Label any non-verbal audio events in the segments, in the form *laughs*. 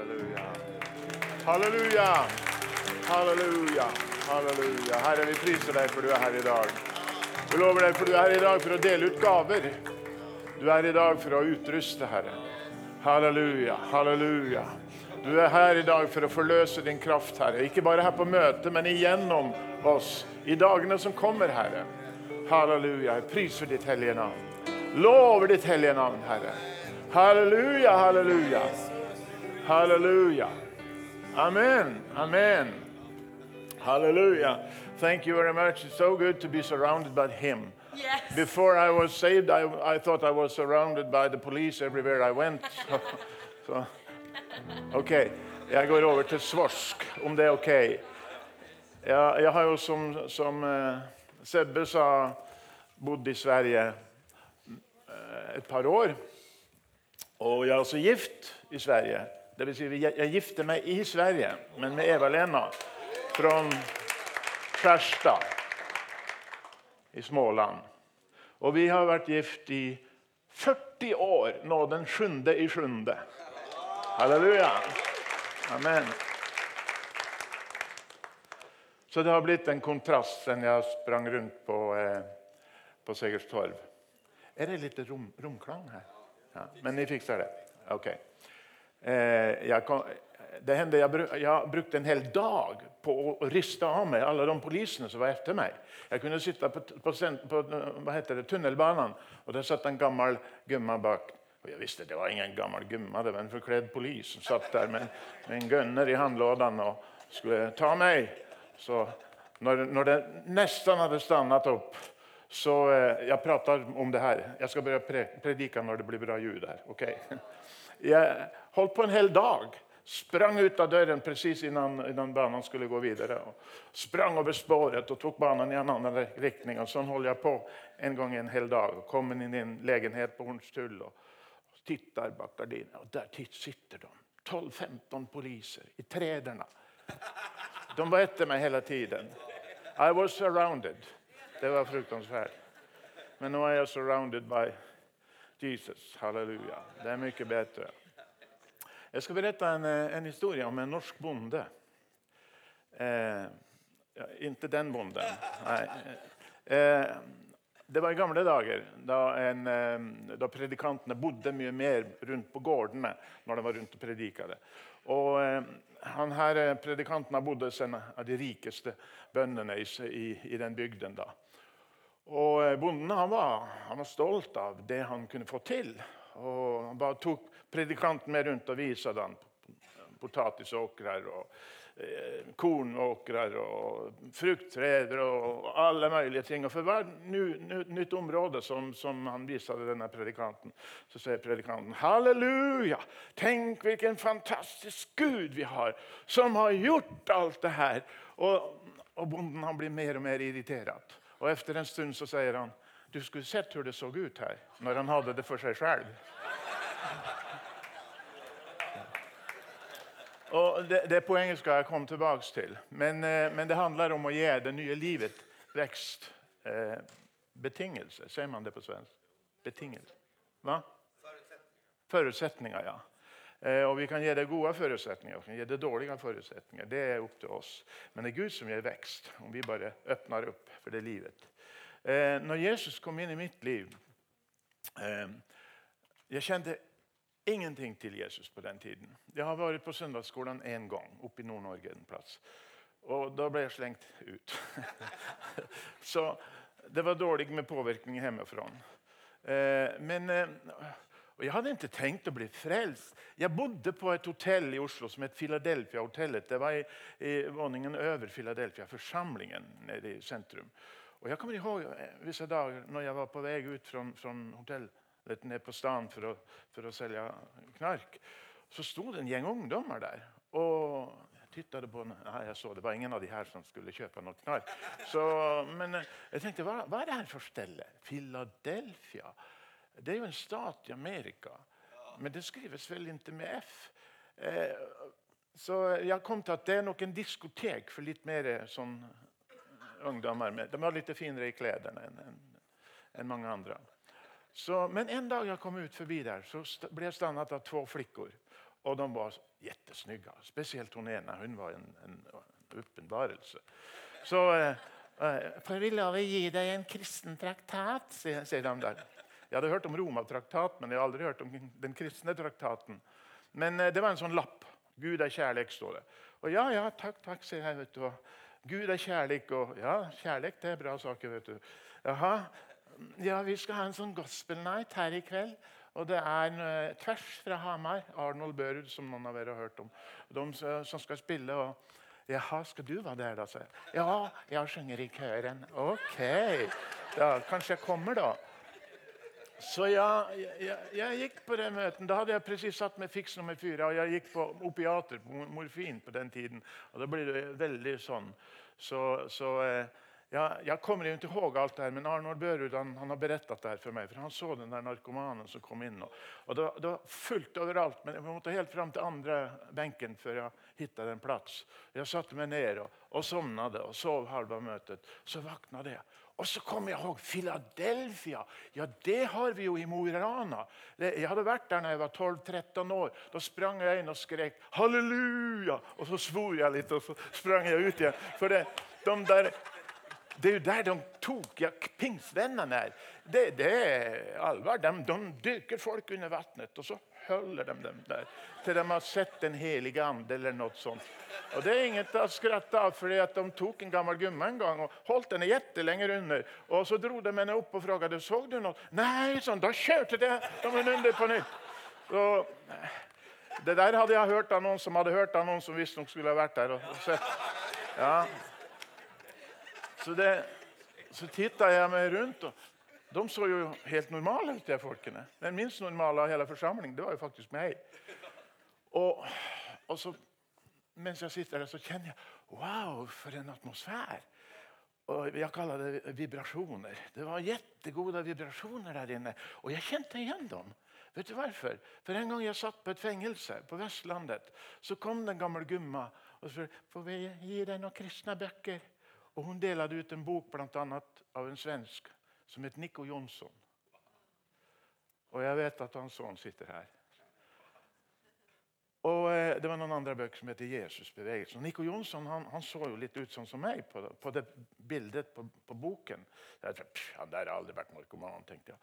Halleluja. Halleluja. Halleluja. Halleluja. Herre, vi priser deg for du er her i dag. Vi lover deg for du er her i dag for å dele ut gaver. Du er i dag for å utruste, Herre. Halleluja. Halleluja. Du er her i dag for å forløse din kraft, Herre. Ikke bare her på møtet, men igjennom oss i dagene som kommer, Herre. Halleluja. Jeg priser ditt hellige navn. Lover ditt hellige navn, Herre. Halleluja, halleluja. Halleluja. Amen. Amen. Hallelujah. Thank you very much. It's so good to be surrounded by Him. Yes. Before I was saved, I, I thought I was surrounded by the police everywhere I went. *laughs* So, so. OK. Jeg går over til svorsk, om det er OK. Jeg, jeg har jo, som, som eh, Sebbe sa, bodd i Sverige eh, et par år. Og jeg er også gift i Sverige. Det vil si, jeg, gifter meg i Sverige, men med Eva-Lena fra Skjerstad i Småland. Og vi har vært gift i 40 år nå, den sjunde i sjunde. Halleluja. Amen. Så det har blitt en kontrast siden jeg sprang rundt på, eh, på Segerstorv. Er det litt rom, romklang her? Ja, men ni fikser det? Ok. Eh, jeg, kom, det hände, jeg, bru, jeg brukte en hel dag på å, å riste av meg alle de polisene som var etter meg. Jeg kunne sitte på, på, på heter det, tunnelbanen, og der satt en gammel gumma bak. Og jeg visste det var ingen gammel gumma, det var en forkledd polis som satt der med, med en gunner i håndlåden og skulle ta meg. Så når, når det nesten hadde stannet opp, så eh, Jeg prater om det her. Jeg skal begynne pre predike når det blir bra lyd her. ok? Jeg holdt på en hel dag. Sprang ut av døren presis innan, innan banen skulle gå videre. Og sprang over sporet og tok banen i en annen retning. Sånn holdt jeg på en gang en hel dag. og Kom inn i en leilighet på Hornstull og tittar bak gardinen. Og der sitter de. 12-15 poliser i trærne. De var etter meg hele tiden. I was surrounded. Det var fruktansvært. Men nå er jeg surrounded by Jesus. Halleluja. Det er mye bedre. Jeg skal berette en, en historie om en norsk bonde. Eh, ja, ikke den bonden. Nei. Eh, det var i gamle dager, da, en, eh, da, predikantene bodde mye mer rundt på gårdene når de var rundt og predikade. Og eh, han her eh, Predikanten bodde hos en av de rikeste bøndene i, i, i den bygden. da. Og eh, Bonden han var, han var, stolt av det han kunne få til. Og Han bare tok predikanten med rundt og viste ham potatisåkrer og eh, og frukttrær og alle mulige ting. Og For hvert nytt område som, som han viste denne predikanten, så sier predikanten halleluja! Tenk hvilken fantastisk Gud vi har, som har gjort alt det her. Og, og bonden han blir mer og mer irritert. Og etter en stund så sier han du skulle sett hvordan det så ut her når han hadde det for seg selv. Og det, det poenget skal jeg komme tilbake til. Men, eh, men, det handler om å gi det nye livet vekstbetingelser. Eh, Sier man det på svensk? Betingelser. Hva? Forutsetninger, ja. Eh, og vi kan gi det gode forutsetninger og vi kan gi det dårlige forutsetninger. Det er opp til oss. Men det er Gud som gir vekst, om vi bare åpner opp for det livet. Eh, når Jesus kom inn i mitt liv eh, Jeg kjente ingenting til Jesus på den tiden. Jeg har vært på søndagsskolen én gang oppe i Nord-Norge en plass. Og da ble jeg slengt ut. *laughs* Så det var dårlig med påvirkning hjemmefra. Men og Jeg hadde ikke tenkt å bli frelst. Jeg bodde på et hotell i Oslo som het Philadelphia-hotellet. Det var i, i våningen over Philadelphia-forsamlingen nede i sentrum. Og Jeg kommer ihåg visse dager når jeg var på vei ut fra, fra hotellet ned på stan for for å selge knark. Så sto det en gjeng ungdommer der. Og jeg tittet på Nei, jeg så Det var ingen av de her som skulle kjøpe noe knark. Så, men eh, jeg tenkte, hva, hva er det her for stelle? Philadelphia? Det er jo en stat i Amerika. Men det skrives vel ikke med F. Eh, så jeg kom til at det er nok en diskotek for litt mer sånn ungdommer. De var litt finere i klærne enn en, en mange andre. Så, men en dag jeg kom ut forbi der, så ble jeg stannet av to flikker. Og de var jättesnygga. Spesielt hun ene. Hun var en, en åpenbarelse. Så eh, eh, får vi lov å gi deg en kristen traktat, sier de der. Jeg hadde hørt om Romatraktaten, men jeg hadde aldri hørt om den kristne traktaten. Men eh, det var en sånn lapp. Gud er kjærlighet, står det. Og ja, ja, takk, takk, sier jeg. vet du. Gud er kjærlighet, og ja, kjærlighet det er bra saker, vet du. Jaha, ja, vi skal ha en sånn gospel night her i kveld. Og det er en, uh, tvers fra Hamar. Arnold Børud, som noen av dere har hørt om. De som skal spille. og Jaha, skal du være der, da? sier jeg. Ja, jeg synger i køren. Ok. Ja, kanskje jeg kommer, da. Så ja, jeg, jeg, gikk på den møten. Da hadde jeg presis satt med fiks nummer fire. Og jeg gikk på opiater, på morfin, på den tiden. Og da blir det veldig sånn. Så, så eh, ja, jeg kommer ikke ihåg alt det her, men Arnold Børud han, han har berettet det her for meg. For han så den der narkomanen som kom inn. Og, og det, det, var fullt overalt, men jeg måtte helt fram til andre benken før jeg hittet en plass. Jeg satte meg ned og, og sovnet og sov halve møtet. Så våknet jeg. Og så kom jeg ihåg Philadelphia. Ja, det har vi jo i Mo i Rana. Jeg hadde vært der da jeg var 12-13 år. Da sprang jeg inn og skrek 'halleluja'. Og så svor jeg litt, og så sprang jeg ut igjen. For det, de der, det er jo der de tok ja, pingsvennene er. Det, det er alvor. De, de dykker folk under vannet, og så holder de dem der til de har sett Den helige ande eller noe sånt. Og Det er inget å skratte av, for de tok en gammel gumma en gang og holdt henne lenger under. Og Så dro de henne opp og spurte så du noe. Nei, sånn, da kjørte de henne under på nytt. Så, det der hadde jeg hørt av noen som hadde hørt av noen som visstnok skulle ha vært der. og sett. Ja. Så, så titta jeg meg rundt. og de så jo helt normale ut, de folkene. Den minst normale av hele forsamlingen det var jo faktisk meg. Og, og så, mens jeg sitter der, så kjenner jeg Wow, for en atmosfære! Og Jeg kaller det vibrasjoner. Det var kjempegode vibrasjoner der inne. Og jeg kjente igjen dem. Vet du hvorfor? For En gang jeg satt på et fengelse på Vestlandet, så kom den gamle gumma og sa får vi gi deg noen kristne bøker. Og Hun delte ut en bok blant annet, av en svensk som het Nico Jonsson. Og jeg vet at hans sønn sitter her. Og eh, Det var noen andre bøker som heter 'Jesusbevegelsen'. Nico Jonsson han, han, så jo litt ut sånn som meg på, på det bildet på, på boken. Jeg tenkte, han der har aldri vært narkoman, tenkte jeg.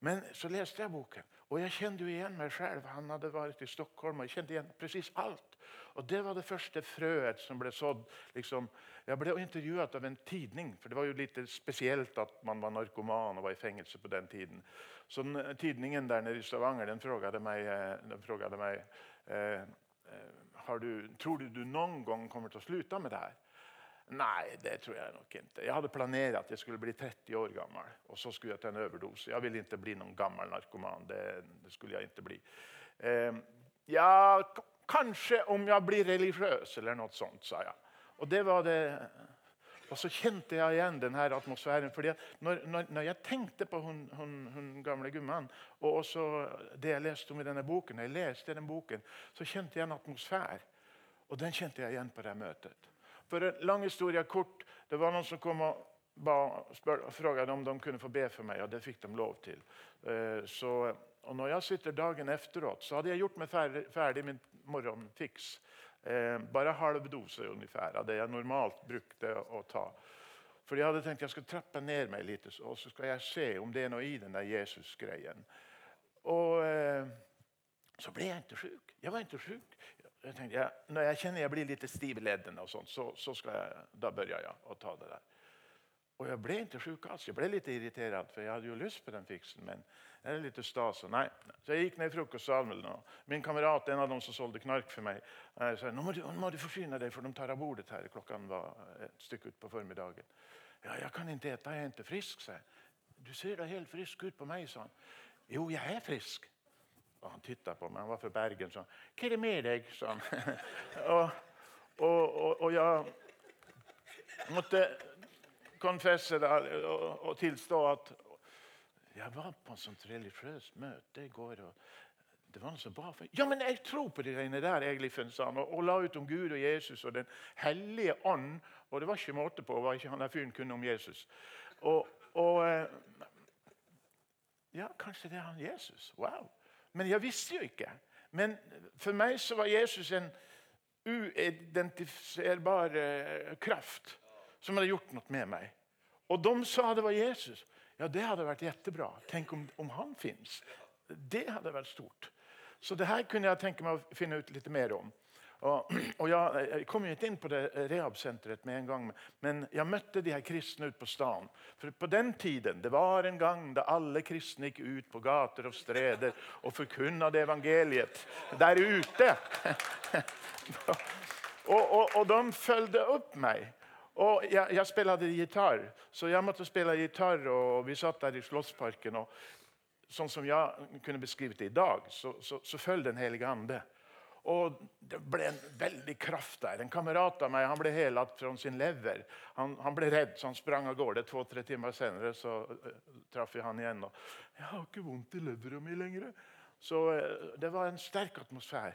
Men så leste jeg boken, og jeg kjente jo igjen meg selv. Han hadde vært i Stockholm, og jeg kjente igjen presis alt. Og Det var det første frøet som ble sådd. Liksom, jeg ble intervjuet av en tidning, for det var jo litt spesielt at man var narkoman og var i fengsel på den tiden. Så den, Tidningen der nede i Stavanger den frågade meg, eh, den meg eh, eh du, Tror du du noen gang kommer til å slutte med det her? Nei, det tror jeg nok ikke. Jeg hadde planert at jeg skulle bli 30 år gammel. Og så skulle jeg ta en overdose. Jeg ville ikke bli noen gammel narkoman. Det, det skulle jeg ikke bli. Eh, ja, kanskje om jeg blir religiøs eller noe sånt, sa jeg. Og det var det. Og så kjente jeg igjen denne atmosfæren. fordi når, når, når, jeg tenkte på hun, hun, hun gamle gummaen, og også det jeg leste om i denne boken, når jeg leste den boken, så kjente jeg en atmosfære. Og den kjente jeg igjen på det møtet. For en lang historie kort. Det var noen som kom og ba, spør, frågade om de kunne få be for meg, og det fikk de lov til. Eh, så, og når jeg sitter dagen efteråt, så hadde jeg gjort meg ferdig, ferdig min morgenfiks. Eh, bare halv dose ungefär, av det jeg normalt brukte å ta. For jeg hadde tenkt jeg skulle trappe ned meg litt, og så skal jeg se om det er noe i den der Jesus-greien. Og eh, så ble jeg ikke sjuk. Jeg var ikke sjuk. Jeg tenkte, ja, når jeg kjenner jeg blir litt stiv i leddene, og sånt, så, så jeg, da begynner jeg å ta det der. Og jeg ble ikke sjuk. Altså. Jeg ble litt irritert, for jeg hadde jo lyst på den fiksen. men det er litt stas. Nei. Så jeg gikk ned i frokostsalen. Min kamerat, en av dem som solgte knark for meg, sa nå må du, må du forsyne deg, for de tar av bordet her. Klokka var et stykke ut på formiddagen. Ja, jeg kan ikke ete, jeg er ikke frisk, sa jeg. Du ser da helt frisk ut på meg, sa han. Jo, jeg er frisk. Og han titta på meg. Han var fra Bergen. sånn 'Hva er det med deg?' han. *laughs* og, og, og, og, jeg måtte konfesse det og, og, tilstå at jeg var på et sånt religiøst møte i går. og det var noe bra for Ja, men jeg tror på de greiene der, egentlig, sa han. Og, og, la ut om Gud og Jesus og Den hellige ånd. Og det var ikke måte på hva ikke han der fyren kunne om Jesus. Og, og eh, Ja, kanskje det er han Jesus. Wow. Men jeg visste jo ikke. Men for meg så var Jesus en uidentifiserbar eh, kraft som hadde gjort noe med meg. Og de sa det var Jesus. Ja, det hadde vært kjempebra. Tenk om, om han fins. Det hadde vært stort. Så det her kunne jeg tenke meg å finne ut litt mer om. Og, og jeg, jeg, kom jo ikke inn på det rehabsenteret med en gang, men jeg møtte de her kristne ute på stan. For på den tiden, det var en gang da alle kristne gikk ut på gater og streder og forkunnet evangeliet der ute. *laughs* og, og, og, de fulgte opp meg. Og jeg, jeg spilte gitar, så jeg måtte spille gitar. og Vi satt der i Slottsparken. og Sånn som jeg kunne beskrive det i dag, så, så, så følger Den hellige ande. Og Det ble en veldig kraft der. En kamerat av meg han ble helatt fra sin lever. Han, han, ble redd, så han sprang av gårde. To-tre timer senere så uh, traff vi han igjen. og 'Jeg har ikke vondt i levra mi lenger.' Så uh, det var en sterk atmosfære.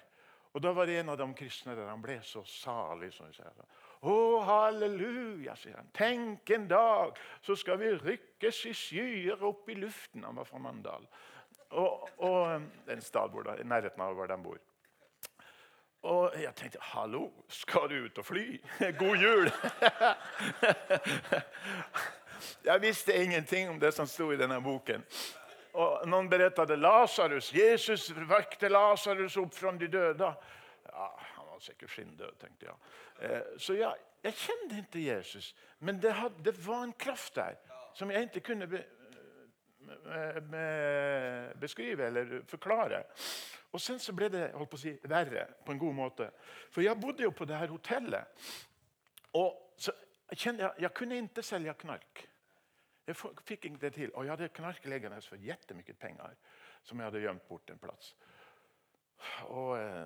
Og Da var det en av de kristne der han ble så salig. som vi sier. Å, halleluja, sier han. Tenk en dag så skal vi rykkes i skyer opp i luften. Han var fra Mandal. Og, og en stad i nærheten av hvor de bor. Og jeg tenkte hallo, skal du ut og fly? *laughs* God jul! *laughs* jeg visste ingenting om det som sto i denne boken. Og Noen berettet Lasarus. Jesus vekte Lasarus opp fra de døde. Ja, Han var sikkert skinndød, tenkte jeg. Eh, så jeg, jeg kjente ikke Jesus, men det, had, det, var en kraft der som jeg ikke kunne be, be, beskrive eller forklare. Og sen så ble det holdt på å si, verre på en god måte. For jeg bodde jo på det her hotellet. Og så kjente, jeg, jeg kunne ikke selge knark. Jeg fikk ikke det til. Og jeg hadde knarkliggende for jettemye penger som jeg hadde gjemt bort en plass. Og eh,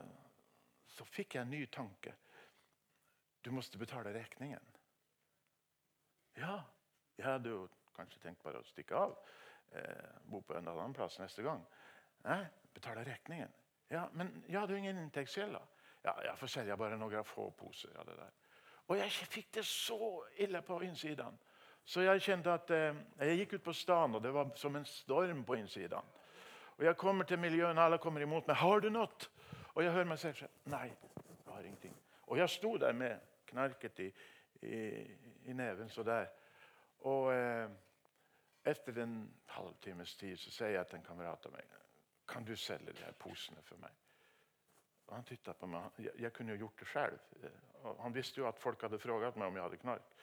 så fikk jeg en ny tanke. Du måtte betale regningen. Ja, jeg hadde jo kanskje tenkt bare å stikke av. Eh, bo på en annen plass neste gang. Nei, betale räkningen. Ja, men jeg hadde jo ingen intäktskälla. Ja, jeg får sälja bare noen få poser Ja, det där. Og jeg fikk det så ille på innsiden. Så jeg kjente at eh, jeg gikk ut på stan, og det var som en storm på innsiden. Og Jeg kommer til och alle kommer imot meg. 'Har du noe?' Og jeg hör meg säga nej, jeg har ingenting'. Og jeg stod der med knarket i, i, i neven så der. Og eh, etter en halvtimmes tid så sier jeg til en kamerat av meg kan du selge de her posene for meg? Og han tittet på meg. Jeg, jeg, kunne jo gjort det selv. Han visste jo at folk hadde spurt meg om jeg hadde knark.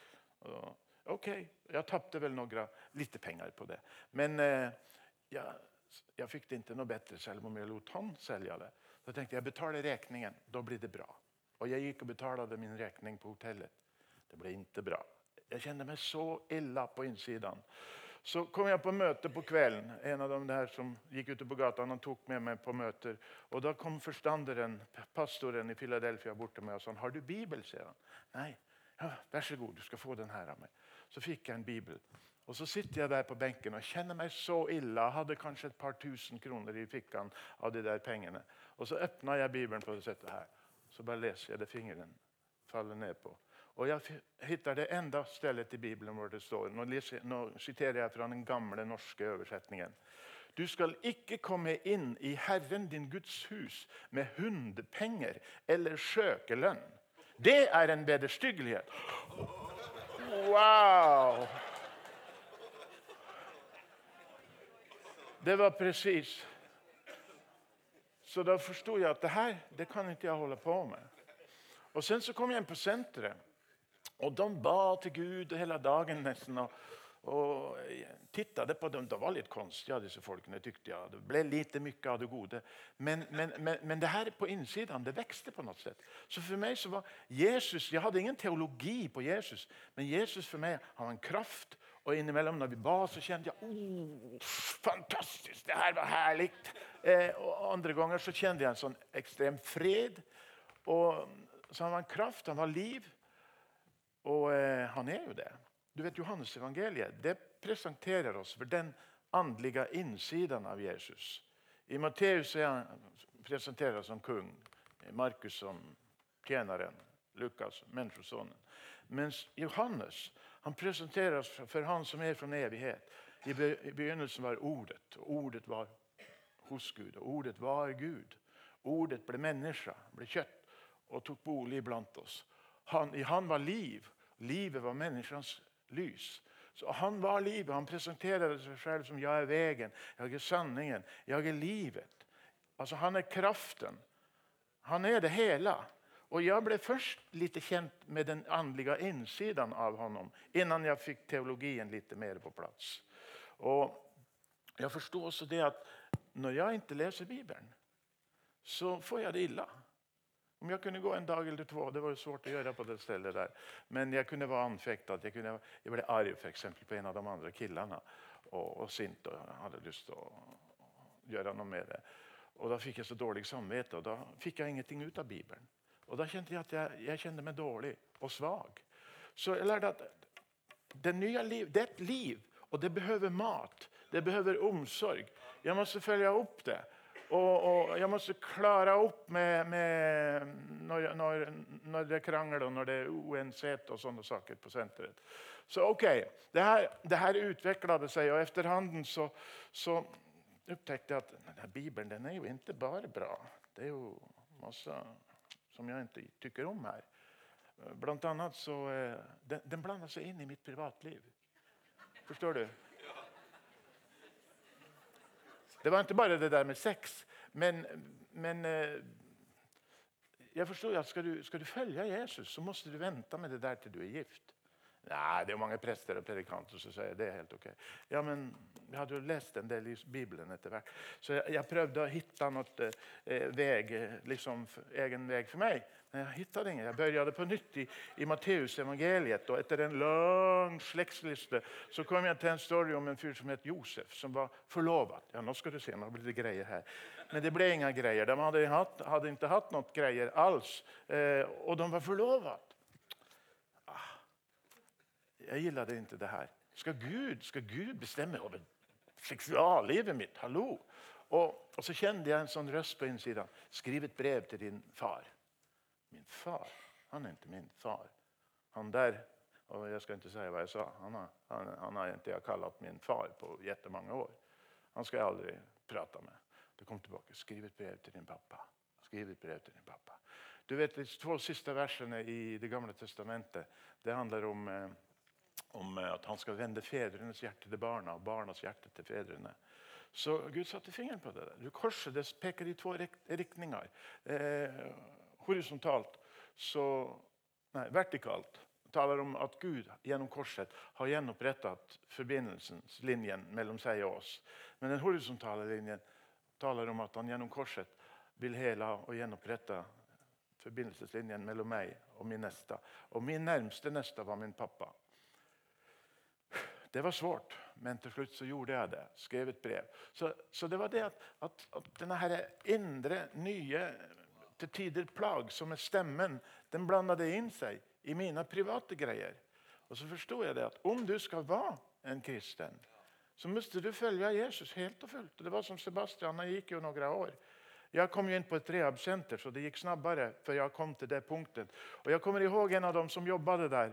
Og, ok, jeg tapte vel noen lite penger på det. Men eh, jeg, jeg fikk det ikke noe bedre selv om jeg lot han selge det. Så jeg tenkte jeg betaler regningen, da blir det bra. Og jeg gikk og betalte min regning på hotellet. Det ble ikke bra. Jeg kjente meg så ille på innsiden. Så kom jeg på møte på kvelden. En av dem der som gikk ute på gata, han tok med meg på møter. Og Da kom forstanderen, pastoren i Philadelphia bort til meg og sa har du Bibel. sier han. Nei. Ja, Vær så god, du skal få den her av meg. Så fikk jeg en bibel. Og Så sitter jeg der på benken og kjenner meg så ille. Jeg hadde kanskje et par tusen kroner i fikkene av de der pengene. Og Så åpna jeg Bibelen på dette her. Så bare leser jeg det fingeren faller ned på. Og Jeg hittar det enda stedet i Bibelen hvor det står Nå, nå siterer jeg fra den gamle norske oversetningen. Du skal ikke komme inn i Herren din Guds hus med hundepenger eller søkelønn. Det er en vederstyggelighet. Wow! Det var presis. Så da forsto jeg at det her det kan ikke jeg holde på med. Og Sen så kom jeg inn på senteret. Og de ba til Gud hele dagen nesten. og, og tittade på dem. De var litt konstiga disse folkene, tykte jeg. Det ble lite mye av det gode. Men, men, men, men, det her på innsiden det vekste på noe sett. Så for meg så var Jesus, Jeg hadde ingen teologi på Jesus, men Jesus for meg han var en kraft. Og innimellom når vi ba, så kjente jeg oh, fantastisk, det her var herlig. Eh, og andre ganger så kjente jeg en sånn ekstrem fred. Og, så han var en kraft, han var liv. Og eh, han er jo det. Du vet Johannes evangeliet det presenterer oss for den åndelige innsiden av Jesus. I Matteus er han presentert som kung, Markus som tjeneren, Lukas menneskesonen. Mens Johannes han presenteres for han som er fra evighet. I begynnelsen var Ordet, og Ordet var hos Gud, og Ordet var Gud. Ordet ble menneske, ble kjøtt og tok bolig blant oss. Han, I han var liv. Livet var menneskenes lys. Så Han var livet. Han presenterer seg selv som 'jeg er veien, jeg er sanningen, jeg er livet'. Altså Han er kraften. Han er det hele. Og Jeg ble først litt kjent med den åndelige innsiden av honom innan jeg fikk teologien litt mer på plass. Og Jeg forstår også det at når jeg ikke leser Bibelen, så får jeg det ille. Om jag kunde gå en dag eller två, det var ju svårt att göra på det stället där. Men jag kunde vara anfäktad. Jag, kunde, jag blev arg för exempel på en av de andra killarna. Och, och sint och hade lust att göra något med det. Och då fick jag så dålig samvete och då fick jag ingenting ut av Bibeln. Och då kände jag att jag, jag kände mig dålig och svag. Så jag lärde att det nya liv, det är ett liv och det behöver mat. Det behöver omsorg. Jag måste följa upp det. Og, og, jeg måtte klare opp med, med når, når, når, det er krangel og når det er uenighet og sånne saker på senteret. Så ok, det her, det her det seg, og efterhanden så, så opptäckte jeg at denne Bibelen den er jo ikke bare bra. Det er jo masse som jeg ikke tykker om her. Blant annet så eh, den, den blander seg inn i mitt privatliv. Forstår du? Det var ikke bare det der med sex. Men, men eh, jeg forstår at skal du, skal du følge Jesus, så må du vente med det der til du er gift. Nei, det er mange prester og predikanter som sier det er helt ok. Ja, men Jeg hadde jo lest en del i Bibelen etter hvert. Så jeg, jeg prøvde å finne noe eh, veg, liksom, egen vei for meg. Men jeg hittet ingen. Jeg begynte på nytt i, i Matteus evangeliet. Etter en lang slektsliste så kom jeg til en story om en fyr som het Josef, som var forlovet. Ja, nå skal du se, nå blir det greier her. Men det ble ingen greier. De hadde, hatt, hadde ikke hatt noen greier alls. Eh, og de var forlovet. Jeg gillade ikke det her. Skal Gud, skal Gud bestemme over seksuallivet mitt? Hallo! Og, og, så kjente jeg en sånn røst på innsiden. Skriv et brev til din far. Min far? Han er ikke min far. Han der og Jeg skal ikke si hva jeg sa. Han har, han, han har ikke jeg kalt min far på mange år. Han skal jeg aldri prate med. Det kom tilbake. Skriv et brev til din pappa. Skriv et brev til din pappa. Du vet, De to siste versene i Det gamle testamentet det handler om eh, om eh, at han skal vende fedrenes hjerte til barna og barnas hjerte til fedrene. Så Gud satte fingeren på det. Du korset det peker i to riktninger. Eh, horisontalt, så Nei, vertikalt taler om at Gud gjennom korset har gjenopprettet forbindelseslinjen mellom seg og oss. Men den horisontale linjen taler om at han gjennom korset vil hele og gjenopprette forbindelseslinjen mellom meg og min neste. Og min nærmeste neste var min pappa. Det var svårt, men til slutt så gjorde jeg det. Skrev et brev. Så, så det var det at, at, at, denne indre, nye, til tider plag, som er stemmen, den blandet inn seg i mine private greier. Og så forsto jeg det at om du skal være en kristen, så måtte du følge Jesus helt og fullt. Det var som Sebastian, han gikk jo noen år. Jeg kom jo inn på et rehabsenter, så det gikk snabbere før jeg kom til det punktet. Og Jeg kommer ihåg en av dem som jobbet der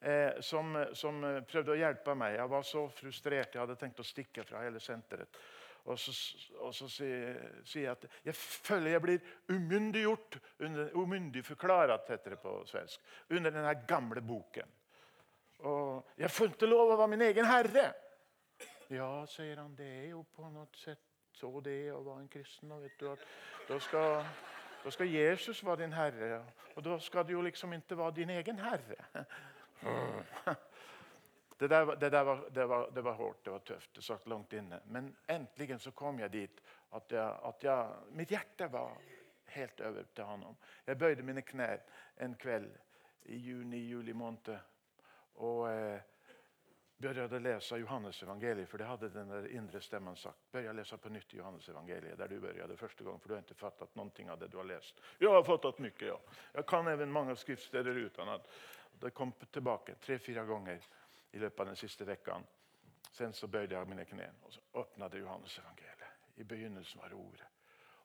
eh, som, som, prøvde å hjelpe meg. Jeg var så frustrert. Jeg hadde tenkt å stikke fra hele senteret. Og så, og så sier, sier, jeg at jeg føler jeg blir umyndiggjort, umyndigforklaret, heter det på svensk, under denne gamle boken. Og jeg får ikke lov å være min egen herre. Ja, sier han, det er jo på noe sett så det å være en kristen. Og vet du, at da skal, da skal Jesus være din herre, og da skal du jo liksom ikke være din egen herre. Det, der, det, der var, det, var, det var hårt, det var tøft, det satt langt inne. Men endelig så kom jeg dit at, jeg, at jeg, mitt hjerte var helt over til ham. Jeg bøyde mine knær en kveld i juni-juli måned og eh, begynte å lese Johannes evangeliet, for det hadde den der indre stemmen sagt. Begynte å lese på nytt Johannes evangeliet, der du begynte første gang, for du har ikke fattet noe av det du har lest. Jeg har fattet mye, ja. Jeg kan even mange skriftsteder utenat. Det kom tilbake tre-fire ganger i løpet av den siste veckan. Sen så bøyde jeg mine kne og så åpnet Johannes evangeliet. I begynnelsen var det ordet.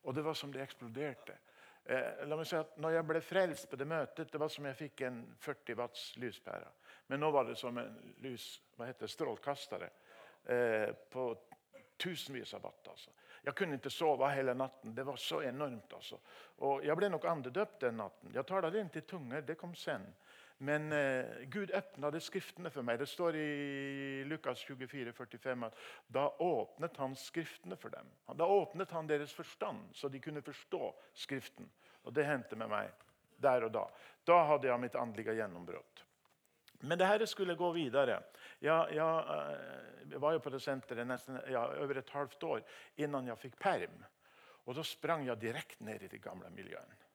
Og det var som det eksploderte. Eh, la meg si at når jeg ble frelst på det møtet, det var som jeg fikk en 40 watts lyspære. Men nå var det som en lys, hva heter det, strålkastere eh, på tusenvis av watt. Altså. Jeg kunne ikke sove hele natten. Det var så enormt. altså. Og Jeg ble nok andedøpt den natten. Jeg talte ikke i tunger. det kom sen. Men eh, Gud öppnade skriftene for meg. Det står i Lukas 24, 45 at da åpnet han skriftene for dem. Da åpnet han deres forstand, så de kunne forstå Skriften. Og Det hendte med meg der og da. Da hadde jeg mitt åndelige gjennombrudd. Men det her skulle gå videre. Jeg, jeg, eh, var jo på det senteret nesten, ja, over et halvt år innan jeg fikk perm. Og da sprang jeg direkte ned i det gamle miljøet.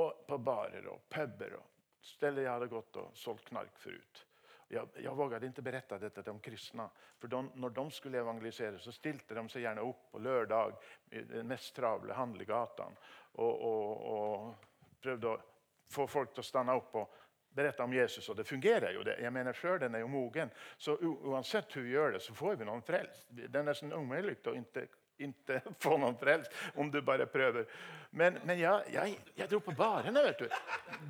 Og på barer og puber och ställen jag hade gått och sålt knark förut. Jag, jag vågade inte berätta detta till de kristna. För de, när de skulle evangelisera så stilte de sig gärna upp på lördag i den mest travle Handlegatan och, och, och prövde få folk att stanna upp och berätta om Jesus. Och det fungerar ju. Jag menar skörden är ju mogen. Så oavsett hur vi gör det så får vi någon frälst. Det är nästan omöjligt att inte inte få noen frelst om du bare prøver. Men, men jag, jeg, jeg, dro på barene, Vet du.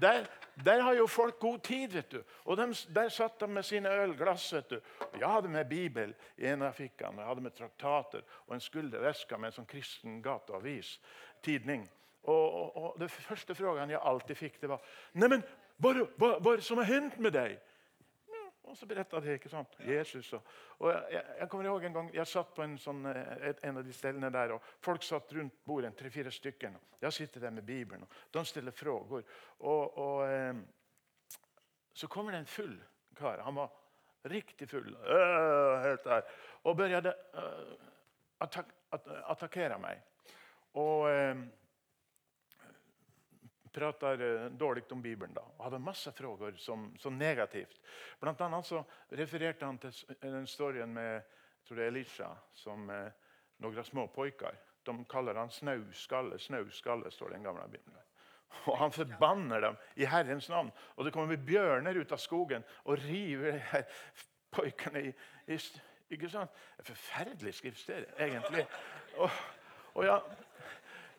Der, der, har jo folk god tid. Vet du. Og de, der satt de med sine ølglass. Vet du. Jeg hadde med bibel i en av fikkene, jeg hadde med traktater og en skulderveske med en sånn kristen gateavis. tidning. Og, og, og den første frågan jeg alltid fikk, det var Neimen, men hva, hva det som har hendt med dig? Och så berettet de ikke sant? Jesus. og, og jeg, jeg, kommer ihåg en gang jeg satt på en, sånn, et, en av de stedene der, og folk satt rundt bordet, tre-fire stykker. Og jeg sitter der med Bibelen, og de stiller frågor. Og, og eh, så kommer det en full kar. Han var riktig full. Øh, helt der, og begynte øh, attack, att, attakkere meg. Og... äh, pratar dårlig om Bibelen. da, og hadde masse frågor som, som negativt. Blant annet så refererte han til den storyen med tror det er Elisha som eh, noen småpojkar. De kaller han snauskalle. Snauskalle står det i den gamle Bibelen. Og han forbanner dem i Herrens navn. Og det kommer bjørner ut av skogen og river pojkene i, i ikke sant? Det er forferdelig skriftsted, egentlig. Og, og ja,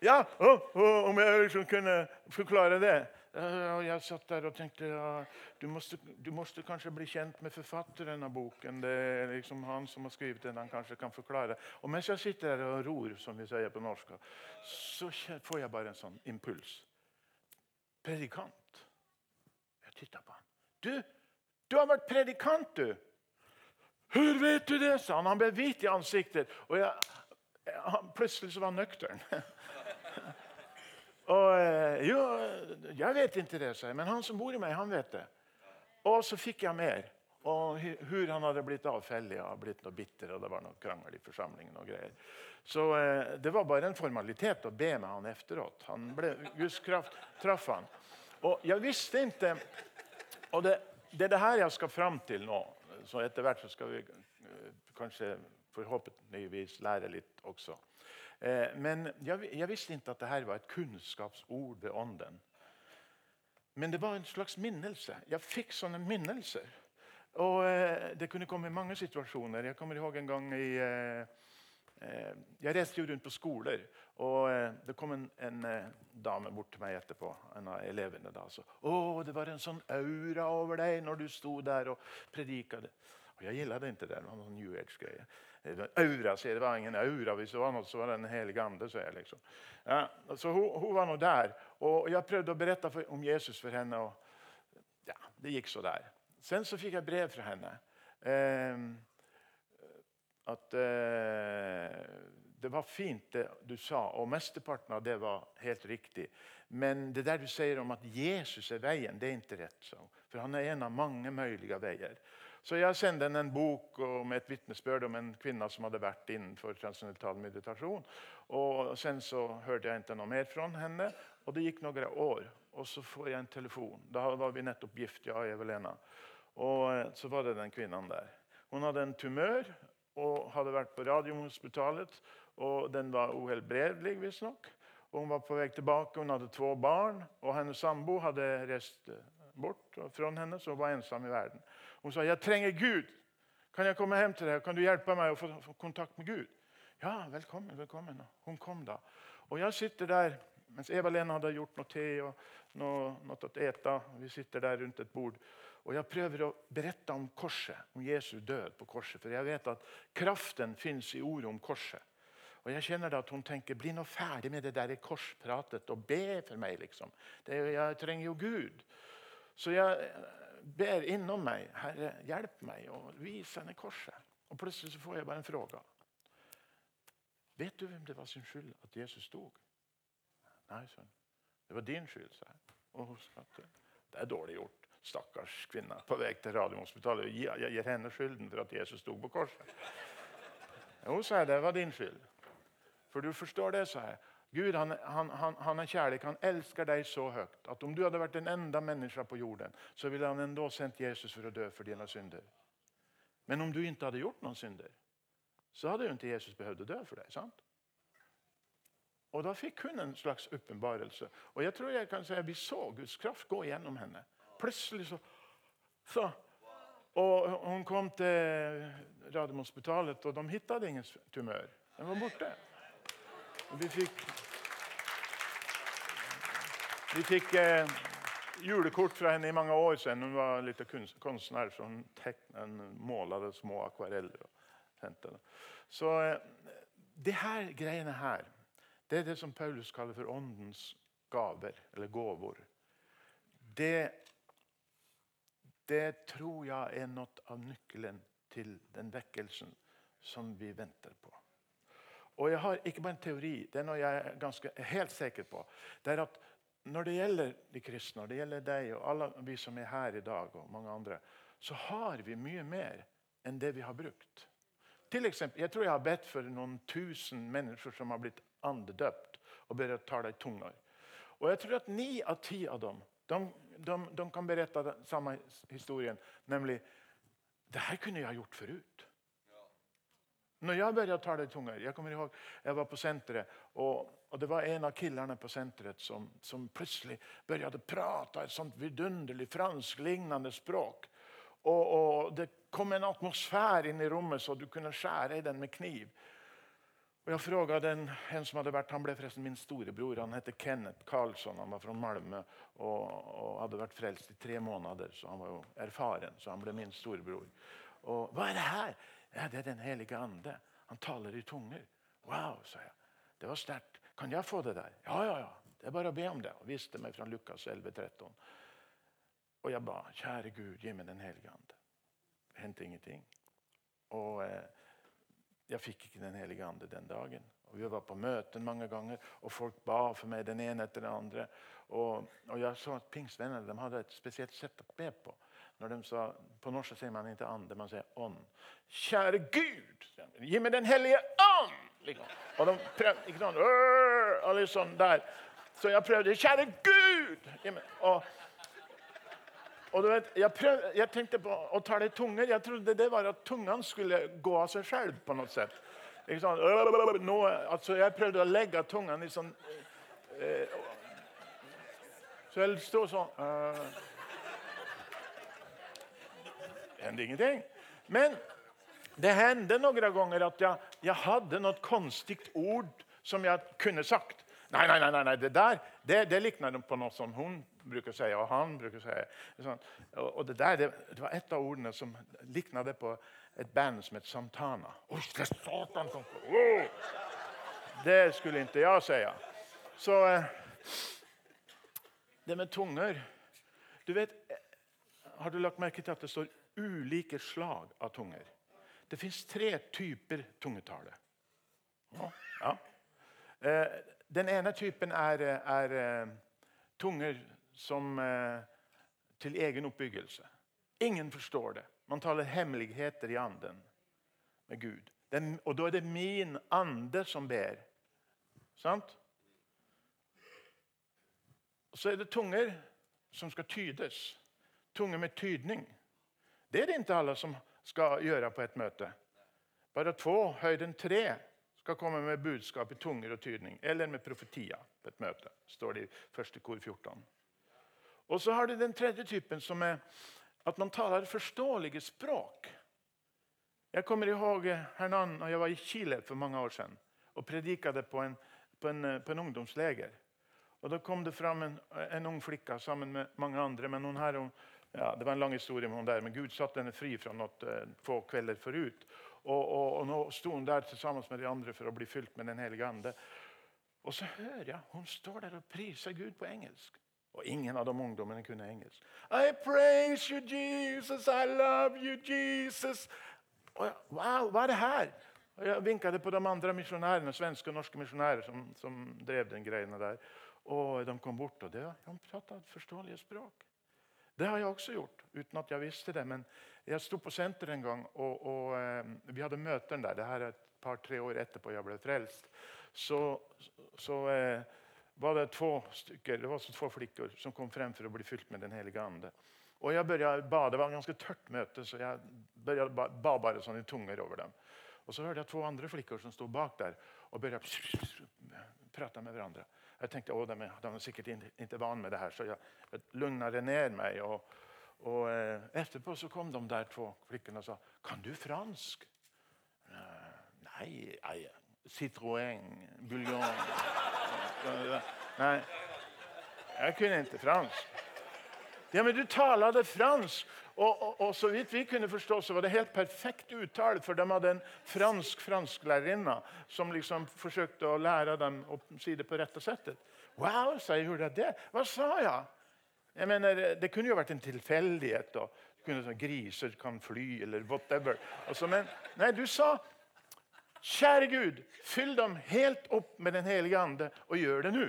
ja, om jeg liksom kunne forklare det. jeg satt der og tenkte ja, du, måste, du måste kanskje bli kjent med forfatteren av boken. Det er liksom han som har skrevet den, han kanskje kan forklare. Og mens jeg sitter der og ror, som vi sier på norsk, så får jeg bare en sånn impuls. Predikant. Jeg tittar på han. Du, du har vært predikant du! Hvor vet du det? sa han. Han ble hvit i ansiktet. Og jeg, jeg, plutselig så var han nöktern. *laughs* Och, eh, jo, jeg vet ikke det, så, men han som bor i meg, han vet det. Og så fikk jeg mer. Og hur han hadde blitt avfellig og blitt noe bitter og det var noe krangel i forsamlingen. og greier. Så eh, det var bare en formalitet å be med han efteråt. Han ble, Guds kraft traff han. Og jeg visste ikke Og det, det er det her jeg skal fram til nå. Så efterhvert så skal vi eh, forhåpentligvis lære litt også. Eh, men jag, visste ikke at dette var et kunnskapsord ved ånden. Men det var en slags minnelse. Jeg fikk sånne minnelser. Och eh, Det kunne komme i mange situasjoner. Jeg kommer ihåg en gang i Jeg reiste jo rundt på skoler, og det kom en, en dame bort til meg etterpå. en av elevene da. så, 'Å, det var en sånn aura over deg når du sto der og predikade. Og Jeg gillet ikke det, det var noen new age-grej. Aura, sier det var ingen aura. Hvis det var noe, så var det en helig ande. Så, jeg, liksom. ja, så hun, hun, var nå der. Og jeg prøvde å berette for, om Jesus for henne. og ja, Det gikk så der. Sen så fikk jeg brev fra henne. Eh, at eh, det var fint det du sa, og mesteparten av det var helt riktig. Men det der du sier om at Jesus er veien, det er ikke rett. Så. For han er en av mange mulige veier. Så jeg sendte henne en bok med et vitnesbyrd om en kvinne som hadde vært innenfor transcendental meditasjon. Og sen så hørte jeg ikke noe mer fra henne. og det gikk noen år Og så får jeg en telefon. Da var vi nettopp gift, jag och Evelena. Och eh, så var det den kvinnen der. Hun hadde en tumør og hadde vært på Radiumhospitalet. og den var uhelbredelig, visstnok. Hun var på vei tilbake, hun hadde två barn og hennes sambo hadde rest bort fra henne så hun var ensam i verden. Hun sa, 'Jeg trenger Gud. Kan jeg komme hjem til deg? Kan du hjelpe meg å få, få kontakt med Gud? Ja, velkommen. velkommen. Hun kom da. Og jeg sitter der mens Eva-Lena hadde gjort noe te og noe, noe å ete. Vi sitter der rundt et bord. Og jeg prøver å berette om korset, om Jesu død på korset. For jeg vet at kraften fins i ordet om korset. Og jeg kjenner da at hun tenker bli nå ferdig med det der korspratet og be for meg. liksom. Det, jeg trenger jo Gud. Så jeg ber innom meg. Herre, hjelp meg og vis henne korset. Og plutselig så får jeg bare en fråga. Vet du hvem det var sin skyld at Jesus dog? Nei, sønn. Det var din skyld, sa jeg. Det er dårlig gjort. Stakkars kvinne på vei til Radiumhospitalet. Jeg gir henne skylden for at Jesus sto på korset. Jo, sa jeg, det var din skyld. For du forstår det, sa jeg. Gud han, han, han, han, er kjærlig. Han elsker deg så høyt at om du hadde vært den enda menneske på jorden, så ville han enda sendt Jesus for å dø for dine synder. Men om du ikke hadde gjort noen synder, så hadde jo ikke Jesus behøvd å dø for deg. sant? Og Da fikk hun en slags åpenbarelse. Og jeg tror jeg kan si at vi så Guds kraft gå gjennom henne. Plutselig så, så Og Hun kom til Radiumhospitalet, og de fant ingen tumør. Den var borte. Vi fikk Vi fikk eh, julekort fra henne i mange år siden. Hun var litt kunstner, så hun, hun små akvareller. Så eh, det her greiene her det er det som Paulus kaller for åndens gaver, eller gåvor. Det, det tror jeg er noe av nøkkelen til den vekkelsen som vi venter på. Og jeg har ikke bare en teori, det er noe jeg er ganske helt sikker på. Det er at Når det gjelder de kristne, og det gjelder deg og alle vi som er her i dag, og mange andre, så har vi mye mer enn det vi har brukt. Til eksempel, jeg tror jeg har bedt for noen tusen mennesker som har blitt andedøpt og börjat tala i tunger. Og jeg tror at ni av ti av dem de, de, de kan berette den samme historien. Nemlig det her kunne jeg gjort forut. Når jeg begynte tale i tunger Jeg kommer ihåg, jeg var på senteret, og, og det var en av killerne på senteret som, som plutselig begynte prate et sånt vidunderlig fransklignende språk. Og, og, Det kom en atmosfære inn i rommet så du kunne skjære i den med kniv. Og jeg en, en som hadde vært, Han ble forresten min storebror. Han heter Kenneth Karlsson. Han var fra Malmö og, og, hadde vært frelst i tre måneder. Så han var jo erfaren, så han ble min storebror. Og hva er det her? Ja, Det er Den hellige ande. Han taler i tunger. Wow, sa jeg. Det var sterkt. Kan jeg få det der? Ja, ja, ja. Det er bare å be om det. Og viste meg fra Lukas 11, 13. Og jeg ba, kjære Gud, gi meg Den hellige ande. Det hendte ingenting. Og... Eh, jeg fikk ikke Den hellige ande den dagen. Og Vi var på møten mange ganger, og folk ba for meg den ene etter den andre. Og, og jeg så at pingstvennene hadde et spesielt sett å be på. Når de sa, På norsk sier man ikke ande, man sier ånd. Kjære Gud, gi meg Den hellige ånd! Liksom. Og de prøvde ikke sånn, og litt sånn der. Så jeg prøvde. Kjære Gud! Og, og du vet, jeg, prøvde, jeg, tenkte på å ta det i tunger. Jeg trodde det var at tungene skulle gå av seg selv på noe sett. Nå, altså jeg prøvde å legge tungene i sånn eh, Så jeg sto sånn uh, Det hendte ingenting. Men det hendte noen ganger at jeg, jeg hadde noe konstig ord som jeg kunne sagt. Nei, nei, nei, nei det der det, det likner på noe som hun bruker å si, og han bruker å si. Sånn. Og det der, det, det, var et av ordene som likna på et band som het Santana. Oi, det, er satan som, oh! det skulle ikke jeg si. Så eh, det med tunger Du vet, Har du lagt merke til at det står ulike slag av tunger? Det fins tre typer tungetale. Ja. Eh, den ene typen er, er eh, tunger som eh, til egen oppbyggelse. Ingen forstår det. Man taler hemmeligheter i anden med Gud. Den, og da er det min ande som ber. Sant? Så er det tunger som skal tydes. Tunger med tydning. Det er det ikke alle som skal gjøre på et møte. Bare to, høyden tre, skal komme med budskap i tunger og tydning. Eller med profetia på et møte, står det i første kor 14. Og så har du den tredje typen, som er at man taler forståelige språk. Jeg kommer ihåg Hernan når jeg var i Chile for mange år siden og prediket på en, på en, på en ungdomsleger. Og Da kom det fram en, en ung flicka sammen med mange andre. Men hun, her, hun, ja, Det var en lang historie hon der, men Gud satte henne fri fra noe eh, få kvelder forut. Og, og, og nå sto hun der sammen med de andre for å bli fylt med Den hellige ande. Og så hører jeg hun står der og priser Gud på engelsk. Og ingen av de ungdommene kunne engelsk. I praise you, Jesus. I love you, Jesus. Jeg, wow, hva er det her? Og jeg vinket på de andre misjonærene, svenske og norske misjonærer som, som drev den greiene der. Og de kom bort, og det, de pratet forståelige språk. Det har jeg også gjort, uten at jeg visste det. Men jeg sto på senter en gang, og, og eh, vi hadde møter der. Det her er et par-tre år etterpå jeg ble frelst. Så, så eh, var det stykker, det var også två flickor som kom frem for å bli fylt med Den helige ande. Og jeg började Det var et ganske tørt møte, så jeg ba, ba bare sånn i tunger over dem. Og så hørte jeg to andre flickor som stod bak der og begynte prate med hverandre. Jeg tenkte at de, de er sikkert ikke vant med det her, så jeg, jeg lugnet ned meg. Og, og eh, etterpå så kom de der to flikkene og sa kan du fransk. Uh, nei, nei, Citroën, buljong *laughs* Nei, jeg kunne ikke fransk. Ja, men du talte fransk. Og, og, og, så vidt vi kunne forstå, så var det helt perfekt uttale, for de hadde en fransk fransklærerinne som liksom forsøkte å lære dem å si det på rette settet. Wow, sa jeg. Gjorde jeg det? Hva sa jeg? Jeg mener, Det kunne jo vært en tilfeldighet. og kunne sånn, Griser kan fly, eller whatever. Altså, men nei, du sa Kjære Gud, fyll dem helt opp med Den hellige ande, og gjør det nå.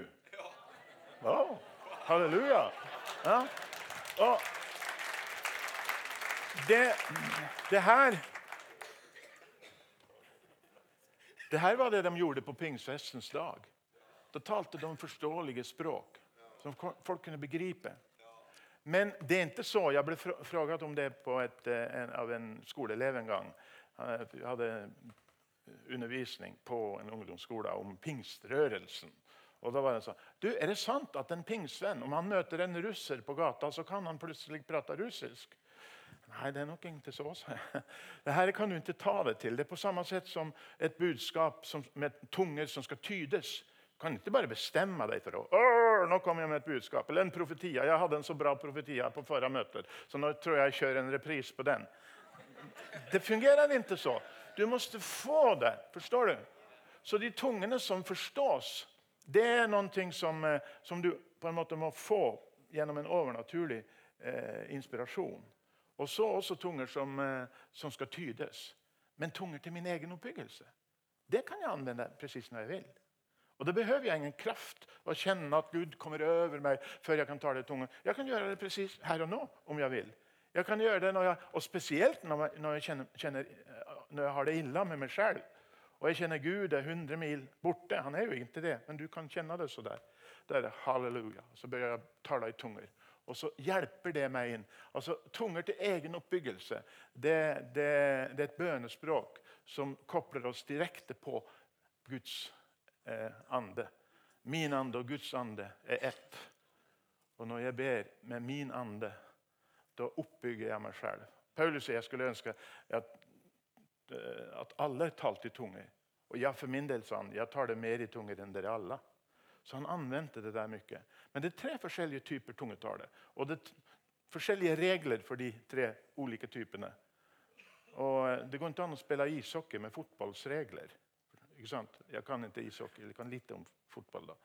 Wow. Halleluja. Ja. Og det, det her Det her var det de gjorde på pingsfestens dag. Da talte de forståelige språk som folk kunne begripe. Men det er ikke så. Jeg ble spurt om det et, eh, en, av en skoleelev en gang. Jeg hadde undervisning på en ungdomsskole om pingstrørelsen. Og da var det sånn, du, Er det sant at en pingsvenn, om han møter en russer på gata, så kan han plutselig prate russisk? Nei, det er nok ikke så. *laughs* Det Dette kan du ikke ta det til. Det er på samme sett som et budskap som, med tunger som skal tydes. Du kan ikke bare bestemme deg for å nå kommer jeg med et budskap. Eller en profetia. Jeg hadde en så bra profetia på forrige møte, så nå tror jeg jeg kjører en repris på den. Det fungerer ikke så. Du må få det. Forstår du? Så de tungene som forstås, det er noe som, eh, som, du på en måte må få gjennom en overnaturlig eh, inspirasjon. Og så også tunger som, eh, som, skal tydes. Men tunger til min egen oppbyggelse. Det kan jeg anvende presis når jeg vil. Og Da behøver jeg ingen kraft å kjenne at Gud kommer over meg før jeg kan ta det tunge. Jeg kan gjøre det presis her og nå om jeg vil. Jeg kan gjøre det når jeg, Og spesielt når jeg, når jeg, kjenner, kjenner, når jeg har det ille med meg selv. Og jeg kjenner Gud er 100 mil borte. Han er jo ikke det, men du kan kjenne det så der. Da er det halleluja. Så bør jeg tale i tunger. Og så hjelper det meg inn. Altså, Tunger til egen oppbyggelse det, det, det er et bønespråk som kobler oss direkte på Guds eh, ande. Min ande og Guds ande er ett. Og når jeg ber med min ande, da oppbygger jeg meg selv. Paulus sier jeg skulle ønske at, eh, at alle talte i tunger. Og jeg for min del sa jeg tar det mer i tunger enn dere alle. Så han anvendte det der mye. Men det er tre forskjellige typer tungetale. Og det er forskjellige regler for de tre ulike typene. Og eh, Det går ikke an å spille ishockey med fotballsregler. Ikke sant? Jeg kan ikke ishockey, jeg kan lite om fotball. da.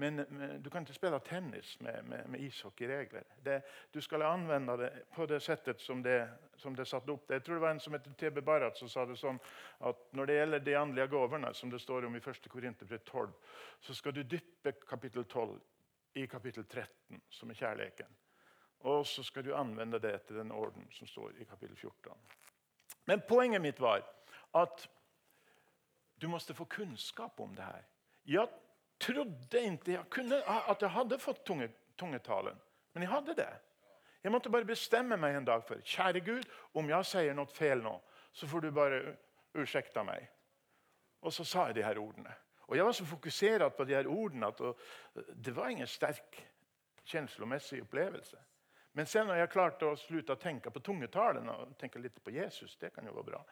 Men, men, du kan ikke spille tennis med, med, med ishockeyregler. Du skal anvende det på det settet som det, som det er satt opp. Jeg tror det var en som heter TB Barat som sa det sånn at når det gjelder de åndelige gavene, som det står om i 1. Korinterbrev 12, så skal du dyppe kapittel 12 i kapittel 13, som er kjærligheten. Og så skal du anvende det til den orden som står i kapittel 14. Men poenget mitt var at du måtte få kunnskap om det her. Ja, trodde ikke jeg kunne, at jeg hadde fått tunge, tungetalen. Men jeg hadde det. Jeg måtte bare bestemme meg en dag for kjære Gud, om jeg sier noe feil nå, så får du bare unnskylde meg. Og så sa jeg de her ordene. Og Jeg var så fokusert på de her ordene at det var ingen sterk kjenslemessig opplevelse. Men sen når jeg klarte å slutte å tenke på tungetalen og tenke litt på Jesus, det kan jo være bra,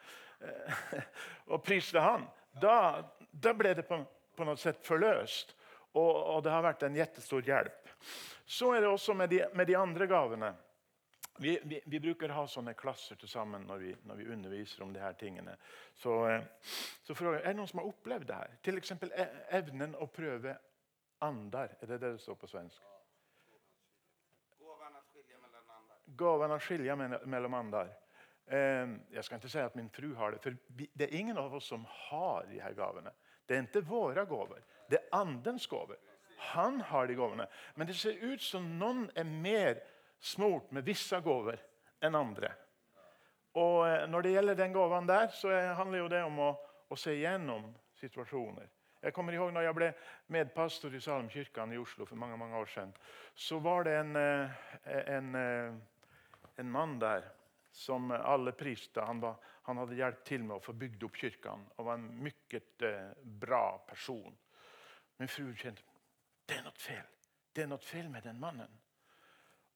eh, *laughs* og priste han, da, da ble det på på noe sett forløst. Og, og, det har vært en jettestor hjelp. Så er det også med de, med de andre gavene. Vi, vi, vi, bruker ha sånne klasser til sammen når vi, når vi underviser om de her tingene. Så, eh, så for, Er det noen som har opplevd det her? F.eks. evnen å prøve andar. Er det det det står på svensk? Gaven å skille mellom andar. Ehm, jeg skal ikke si at min fru har det, for det er ingen av oss som har de her gavene. Det er ikke våre gaver, det er andens gaver. Han har de gavene. Men det ser ut som noen er mer smurt med visse gaver enn andre. Og eh, Når det gjelder den gaven der, så handler jo det om å, å se gjennom situasjoner. Jeg kommer ihåg når jeg ble medpastor i Salmkirken i Oslo for mange mange år siden. Så var det en, eh, en, eh, en mann der som alle priste. Han, var, han hadde hjulpet til med å få bygd opp kirken og var en mye eh, bra person. Min fru kjente det er noe feil. Det er noe feil med den mannen.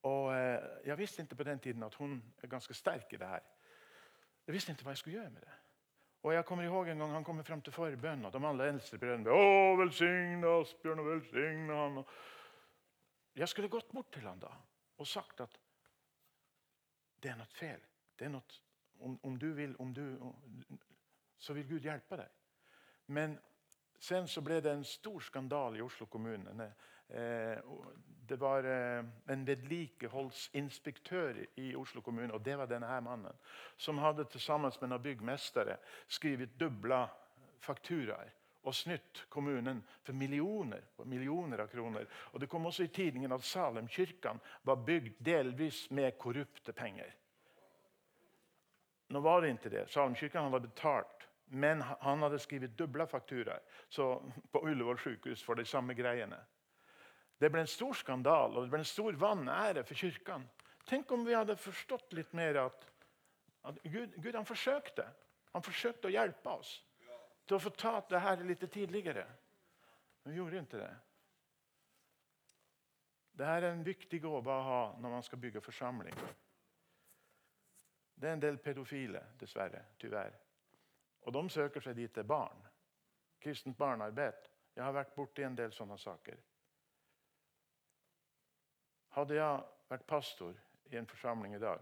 Og eh, Jeg visste ikke på den tiden at hun er ganske sterk i det her. Jeg visste ikke hva jeg skulle gjøre med det. Og jeg kommer ihåg en gang Han kommer frem til forbønn, og de alle eldste brødrene Å, velsigne Asbjørn, og velsigne han. Jeg skulle gått bort til han da og sagt at det er noe feil. Det er noe, om, om, du vil, om du, så vil Gud hjelpe deg. Men sen så ble det en stor skandale i Oslo kommune. Eh, det var eh, en vedlikeholdsinspektør i Oslo kommune, og det var denne her mannen, som hadde sammen med noen byggmestere skrevet dobla fakturaer og snytt kommunen for millioner millioner av kroner. Og Det kom også i tidningen at Salem-kirken var bygd delvis med korrupte penger. Nå var det ikke det. Salmkyrkan hadde betalt. Men han hadde skrevet doble fakturaer på Ullevål sykehus for de samme greiene. Det ble en stor skandal og det ble en stor vanære for kirken. Tenk om vi hadde forstått litt mer at, at Gud, Gud, han forsøkte. Han forsøkte å hjelpe oss til å få tatt det her litt tidligere. Men vi gjorde ikke det. Dette er en viktig gåve å ha når man skal bygge forsamling. Det er en del pedofile, dessverre. Tyvärr. Og de søker seg dit til barn. Kristent barnearbeid. Jeg har vært borti en del sånne saker. Hadde jeg vært pastor i en forsamling i dag,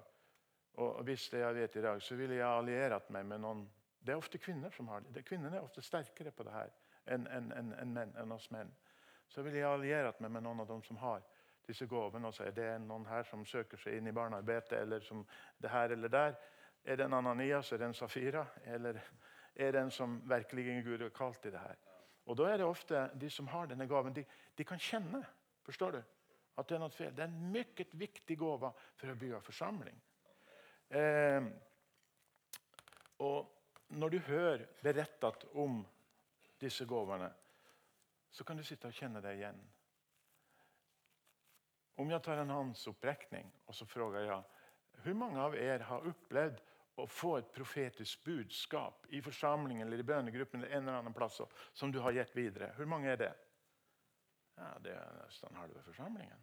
og visste det jeg vet i dag, så ville jeg alliert meg med noen Det er ofte kvinner som har det. Kvinnene er ofte sterkere på det her enn en, en, en en oss menn. Så ville jeg alliert meg med noen av dem som har disse gåvene, og sier det er noen her som søker seg inn i barnearbeidet, eller som det her eller der. Er det en Ananias, er det en Safira, eller er det en som virkelig Gud har kalt i det her? Og Da er det ofte de som har denne gaven, de, de kan kjenne forstår du, at det er noe feil. Det er en meget viktig gave for å bygge forsamling. Eh, og Når du hører berettet om disse gavene, så kan du sitte og kjenne deg igjen. Om jeg tar en håndsopprekning og så spør jeg hvor mange av dere har opplevd å få et profetisk budskap i forsamlingen eller i bønnegruppen eller en eller annen plass som du har gitt videre. Hvor mange er det? Ja, Det er nesten halve forsamlingen.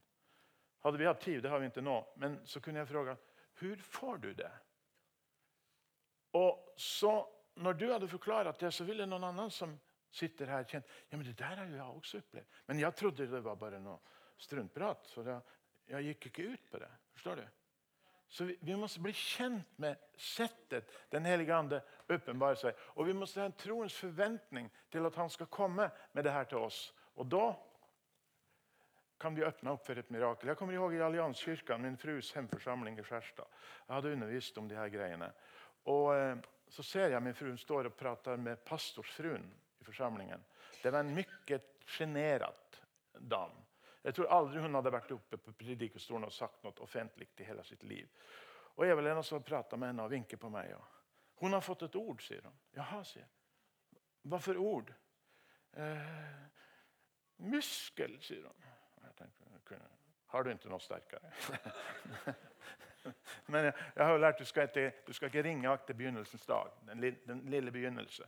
Hadde vi hatt tid, det har vi ikke nå, men så kunne jeg spørre hvor får du det? Og så, når du hadde forklart det, så ville noen annen som sitter her, kjent ja, men det der har jeg også opplevd. Men jeg trodde det var bare noe struntprat. Så jeg, jeg gikk ikke ut på det. Forstår du? Så vi, vi må bli kjent med settet Den helige Ande åpenbarer seg. Og vi må ha en troens forventning til at han skal komme med det her til oss. Og da kan vi åpne opp for et mirakel. Jeg kommer ihåg i Allianskirken, min frus hjemforsamling i Skjerstad. Jeg hadde undervist om de her greiene. Og eh, Så ser jeg min fru står og prater med pastorsfruen i forsamlingen. Det var en mye sjenert dame. Jeg tror aldri hun hadde vært oppe på predikestolen og sagt noe offentlig i hele sitt liv. Og Eva-Lena så prater med henne og vinker på meg. Hun har fått et ord, sier hun. Jaha, sier jeg. Hva for ord? Eh, muskel, sier hun. Jeg tenkte, har du ikke noe sterkere? *laughs* Men jeg, jeg har lært du skal ikke, du skal ikke ringe til begynnelsens dag. Den, den lille begynnelse.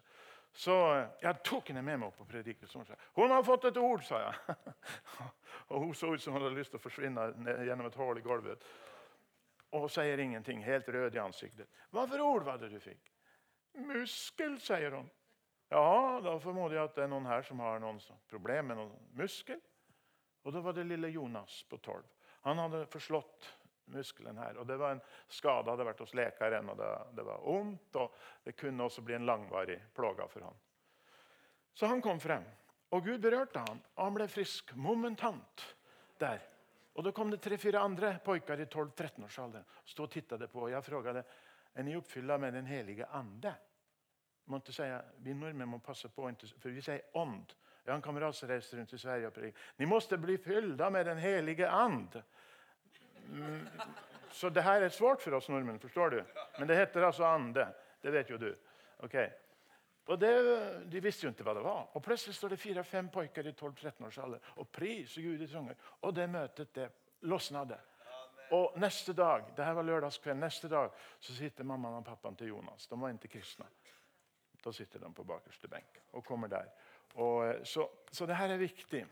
Så jeg tok henne med meg opp på predikelsen. Hun har fått et ord, sa jeg. *laughs* og Hun så ut som hun hadde lyst til å forsvinne gjennom et hull i gulvet. Og hun sier ingenting, helt rød i ansiktet. Hva for ord var det du fikk? Muskel, sier hun. Ja, da formoder jeg at det er noen her som har noen problem med noen muskel. Og da var det lille Jonas på tolv. Han hadde forslått muskelen her. Og Det var en skade, hadde vært hos lekeren, og det, det var vondt. Og det kunne også bli en langvarig plage for han. Så han kom frem, og Gud berørte ham, og han ble frisk momentant der. Og Da kom det tre-fire andre pojker i 12-13-årsalderen stod og tittet på. og Jeg spurte er ni oppfylla med Den helige ande. Måtte säga, vi nordmenn må passe på, for vi sier ånd. Jeg har en kamerat som reiser rundt i Sverige og predikade. Ni måste bli fyllda med den helige and. Mm. Så det her er svårt for oss nordmenn, forstår du? Men det heter altså ande. Det vet jo du. Okay. Og det, De visste jo ikke hva det var. Og Plutselig står det fire-fem pojker i 12-13 års alder og priser Gud i tunger. Og det møtet det løsnet. Og neste dag det her var lørdagskveld, neste dag så sitter mammaen og pappaen til Jonas. De var ikke kristne. Da sitter de på bakerste benk og kommer der. Og, eh, så, så det her er viktig.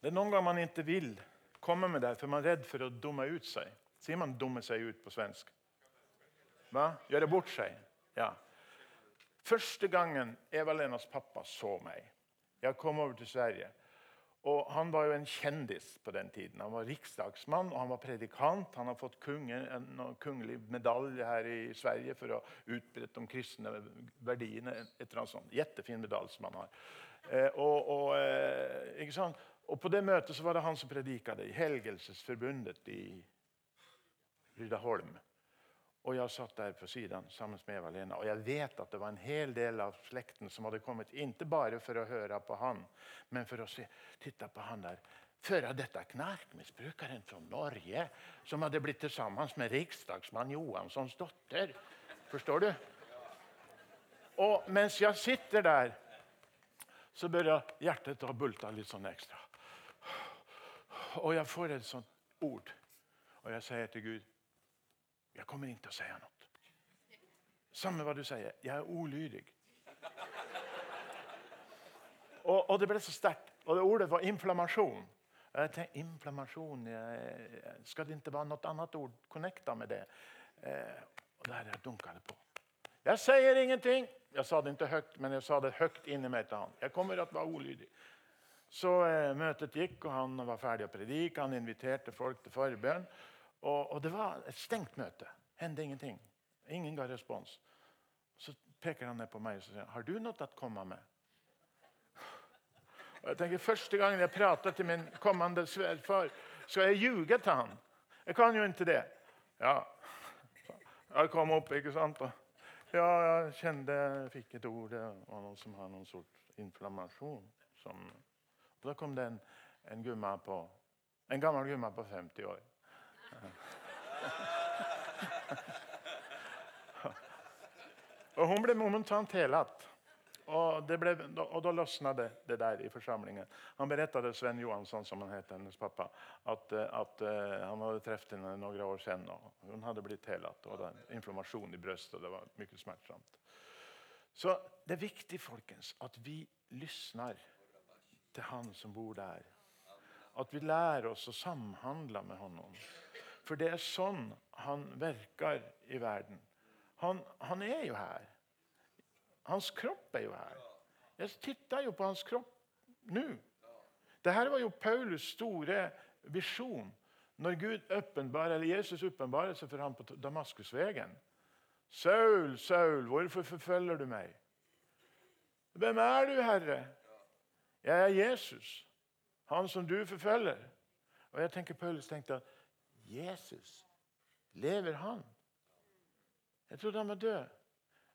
Det er noen ganger man ikke vil komme med det, for man er redd for å dumme ut seg. Sier man 'dumme seg ut' på svensk? Hva? Gjøre bort seg? Ja. Første gangen Eva-Lenas pappa så meg Jeg kom over til Sverige. Og Han var jo en kjendis på den tiden. Han var riksdagsmann og han var predikant. Han har fått kunge, en kongelig medalje her i Sverige for å utbrette de kristne verdiene. et eller annet sånt. Jettefin medalje som han har. Eh, og, og, eh, og, På det møtet så var det han som predika det i Helgelsesforbundet i Rydaholm. Og jeg satt der på siden sammen med Eva-Lena. Og jeg vet at det var en hel del av slekten som hadde kommet, ikke bare for å høre på han, men for å se, titte på han der. Før dette knarkmisbrukeren fra Norge som hadde blitt sammen med riksdagsmann Johanssons datter. Forstår du? Og mens jeg sitter der, så begynner hjertet å bulte litt sånn ekstra. Og jeg får et sånt ord, og jeg sier til Gud jeg kommer ikke til å si noe. Samme hva du sier. Jeg er ulydig. Og, og, det ble så sterkt. Og det ordet var inflammasjon. Jeg tenkte, inflammasjon jeg, Skal det ikke være noe annet ord connecta med det? Eh, og der jeg dunka det på. Jeg sier ingenting. Jeg sa det ikke høyt, men jeg sa det høyt inni meg til han. Jeg kommer til å være ulydig. Så eh, møtet gikk, og han var ferdig å predike. Han inviterte folk til forbønn. Og, og, det var et stengt møte. Hendte ingenting. Ingen ga respons. Så peker han ned på meg og sier har du noe å komme med. Og jeg tenker, Første gangen jeg prater til min kommende sverfar, skal jeg ljuge til han. Jeg kan jo ikke det. Ja, jeg kom opp, ikke sant? Ja, jeg kjente jeg fikk et ord. Det var noen som har noen sort inflammasjon. Som, og da kom det en, en, på, en gammel gumma på 50 år. Og hun ble momentant helet. Og, ble, og da løsna det, det, der i forsamlingen. Han berettet Sven Johansson, som han het, hennes pappa, at, at uh, han hadde truffet henne noen år siden. og Hun hadde blitt helet. Og hadde inflammasjon i brystet. Det var mye smertsomt. Så det er viktig folkens, at vi lysner til Han som bor der. At vi lærer oss å samhandle med Honom. For det er sånn han virker i verden. Han, han, er jo her. Hans kropp er jo her. Jeg titter jo på hans kropp nå. Dette var jo Paulus store visjon når Gud eller Jesus åpenbarer seg for ham på Damaskusvegen. Saul, Saul, hvorfor forfølger du meg? Hvem er du, Herre? Jeg er Jesus, han som du forfølger. Og jeg tenker Paulus tenkte at Jesus, lever han? Jeg trodde han var død.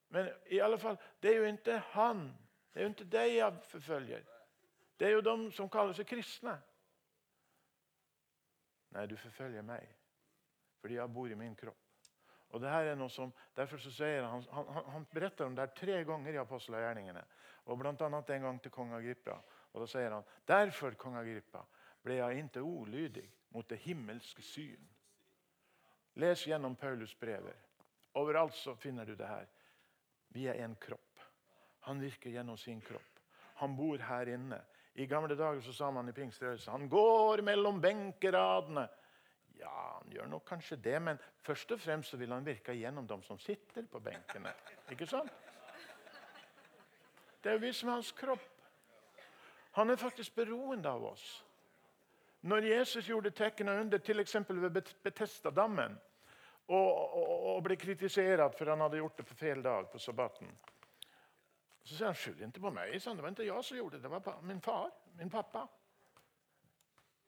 Men i alle fall, det er jo ikke han. Det er jo ikke deg jeg forfølger. Det er jo de som kaller seg kristne. Nei, du forfølger meg fordi jeg bor i min kropp. Og det her er noe som, Derfor så sier han, han, han beretter om det her tre ganger i apostelgjerningene. Og bl.a. en gang til kong Agrippa. Og da sier han derfor kong Agrippa, ble jeg ikke ulydig mot det himmelske syn. Les gjennom Paulus brever. Overalt så finner du det her. Vi er en kropp. Han virker gjennom sin kropp. Han bor her inne. I gamle dager så sa man i pingstrørelsen han går mellom benkeradene. Ja, han gjør nok kanskje det, men først og fremst så vil han virke gjennom dem som sitter på benkene. Ikke sant? Det er jo vi som er hans kropp. Han er faktisk beroende av oss. Når Jesus gjorde tecken og under, f.eks. ved Betestadammen, og, og, og ble kritisert for han hadde gjort det på feil dag, på sabbaten Så sier han skyld ikke på meg. Det var ikke jeg som gjorde det, det var min far, min pappa.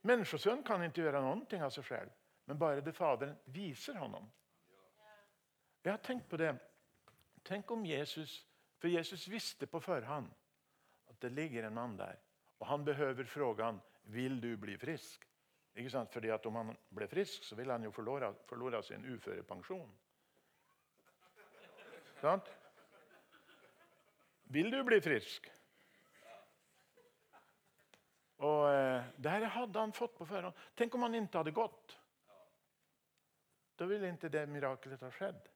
Menneskesønnen kan ikke gjøre noe av seg selv, men bare det Faderen viser honom. Jeg har tenkt på det. Tenk om Jesus For Jesus visste på forhånd at det ligger en mann der. Og han behøver spørsmålet vil du bli frisk. Ikke sant? Fordi at Om han ble frisk, så ville han jo forlore sin uførepensjon. Sant? Vil du bli frisk? Og eh, Der hadde han fått på forhånd. Tenk om han ikke hadde gått. Da ville ikke det mirakelet ha skjedd.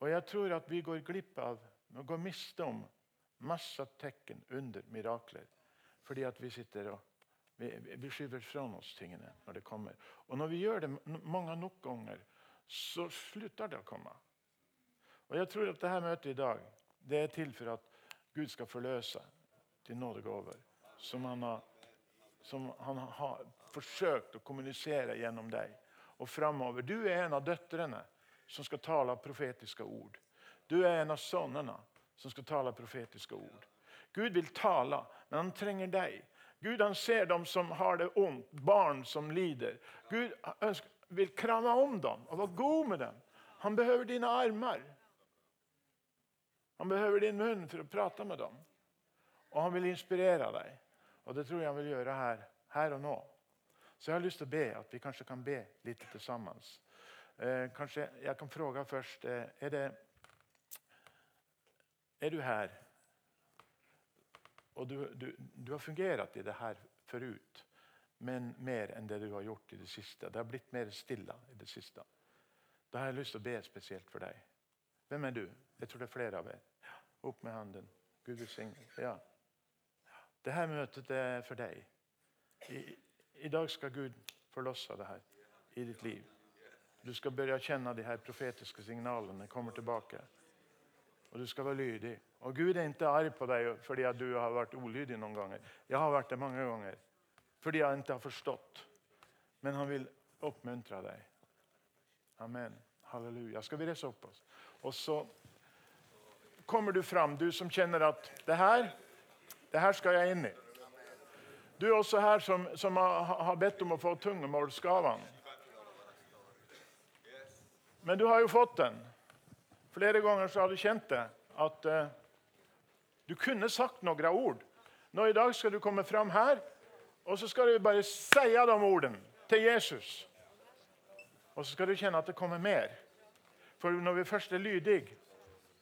Og jeg tror at vi går glipp av og går miste om masse tegn under mirakler. Fordi at vi sitter og vi, vi skyver fra oss tingene når det kommer. Og når vi gjør det mange nok ganger, så slutter det å komme. Og Jeg tror at dette møtet i dag det er til for at Gud skal forløse de nådegaver som han har, som han har forsøkt å kommunisere gjennom deg. Og framover. Du er en av døtrene som skal tale profetiske ord. Du er en av sønnene som skal tale profetiske ord. Gud vil tale, men han trenger deg. Gud han ser dem som har det ondt, barn som lider. Gud vil krama om dem og være god med dem. Han behøver dine armer. Han behøver din munn for å prate med dem. Og han vil inspirere deg. Og det tror jeg han vil gjøre her, her og nå. Så jeg har lyst til å be at vi kanskje kan be litt sammen. Eh, kanskje jeg kan spørre først eh, er, det, er du her og du, du, du, har fungert i det her forut, men mer enn det du har gjort i det siste. Det har blitt mer stille i det siste. Da har jeg lyst til å be spesielt for deg. Hvem er du? Jeg tror det er flere av dere. Opp med hånden. Gud velsigne. Ja. Dette møtet er for deg. I, I, dag skal Gud forlosse det her i ditt liv. Du skal begynne å kjenne de her profetiske signalene kommer tilbake. Og du skal være lydig. Og Gud er ikke arg på deg fordi at du har vært ulydig noen ganger. Jeg har vært det mange ganger fordi jeg ikke har forstått. Men han vil oppmuntre deg. Amen. Halleluja. Skal vi reise opp oss? Og så kommer du fram, du som kjenner at det her, det her skal jeg inn i. Du er også her som, som har, bedt om å få tungemålsgaven. Men du har jo fått den. Flere ganger så har du kjent det. At uh, du kunne sagt noen ord. Nå I dag skal du komme fram her, og så skal du bare si de ordene til Jesus. Og så skal du kjenne at det kommer mer. For når vi først er lydige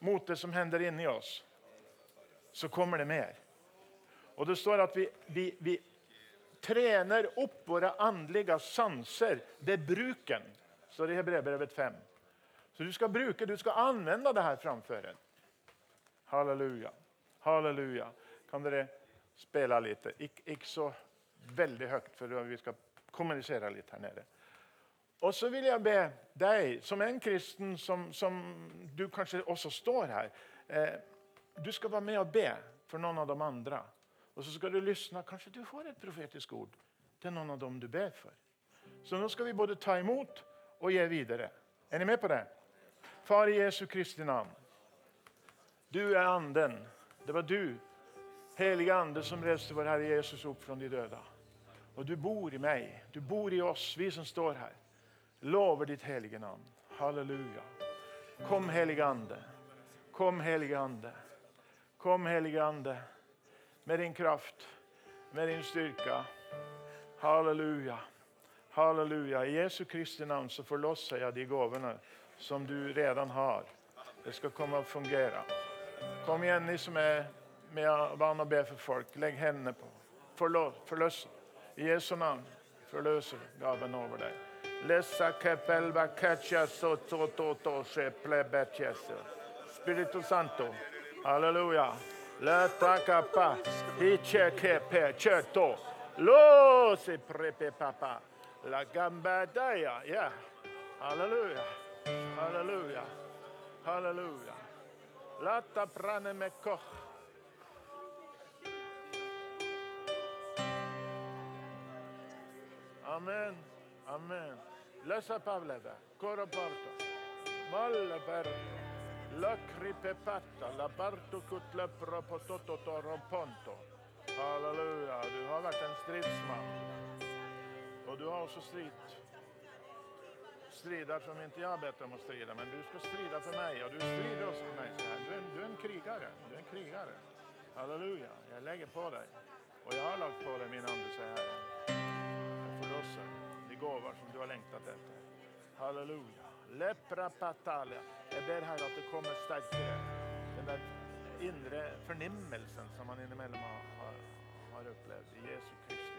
mot det som hender inni oss, så kommer det mer. Og det står at vi, vi, vi trener opp våre åndelige sanser ved bruken. står det i Hebreerbrevet 5. Så du skal bruke, du skal anvende det her framfor en. Halleluja. Halleluja. Kan dere spille litt? Ikke, ikke så veldig høyt, for vi skal kommunisere litt her nede. Og så vil jeg be deg, som en kristen, som, som du kanskje også står her eh, Du skal være med og be for noen av de andre. Og så skal du lytte. Kanskje du får et profetisk ord til noen av dem du ber for. Så nå skal vi både ta imot og gi videre. Er dere med på det? Far i Jesu Kristi navn. Du er anden det var du, helige Ande, som reiste vår Herre Jesus opp fra de døde. Og du bor i meg. Du bor i oss, vi som står her. Lover ditt helige navn. Halleluja. Kom, helige Ande. Kom, helige Ande. Kom, helige Ande, med din kraft, med din styrke. Halleluja. Halleluja. I Jesu Kristi navn så forlosser jeg de gavene som du redan har. Det skal komme å fungere. Kom igjen, ni som er med vana å be for folk. Legg hendene på. Forløs. I Jesu navn forløser gaven over deg. Lesa kepelva so to to to Spirito Santo. Halleluja. Leta kapa. Hiche kepe certo. Lo prepe papa. La gamba daya. Yeah. Halleluja. Halleluja. Halleluja. Lata prane me koch. Amen. Amen. Lesa Pavleve. Kora parto. Malle perto. Lakri pepatta. La barto kutlepra pototo romponto. Halleluja. Du har vært en stridsmann. Og du har også stridt. Strider som inte jag bett om att strida, men du ska strida för mig och du strider också för mig. Så här. Du, är, du är en krigare. Du är en krigare. Halleluja. Jag lägger på dig. Och jag har lagt på dig min ande, säger Herren. Jag förlossar de gåvor som du har längtat efter. Halleluja. Lepra patalia. Jag ber Herre att det kommer starkare. Den där inre förnimmelsen som man inemellan har, har, har upplevt i Jesu Kristi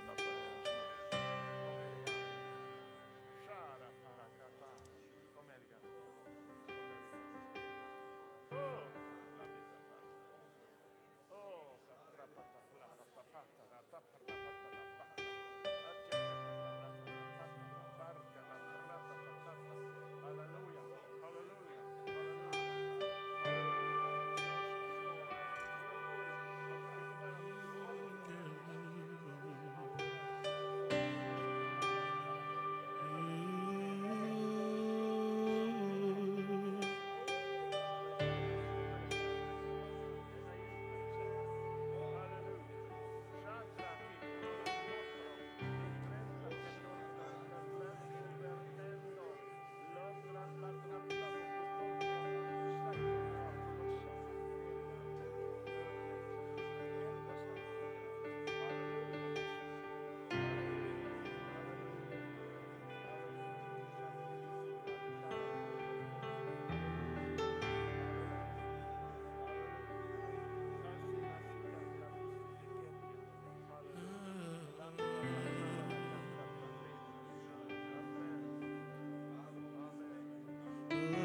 Mm-hmm.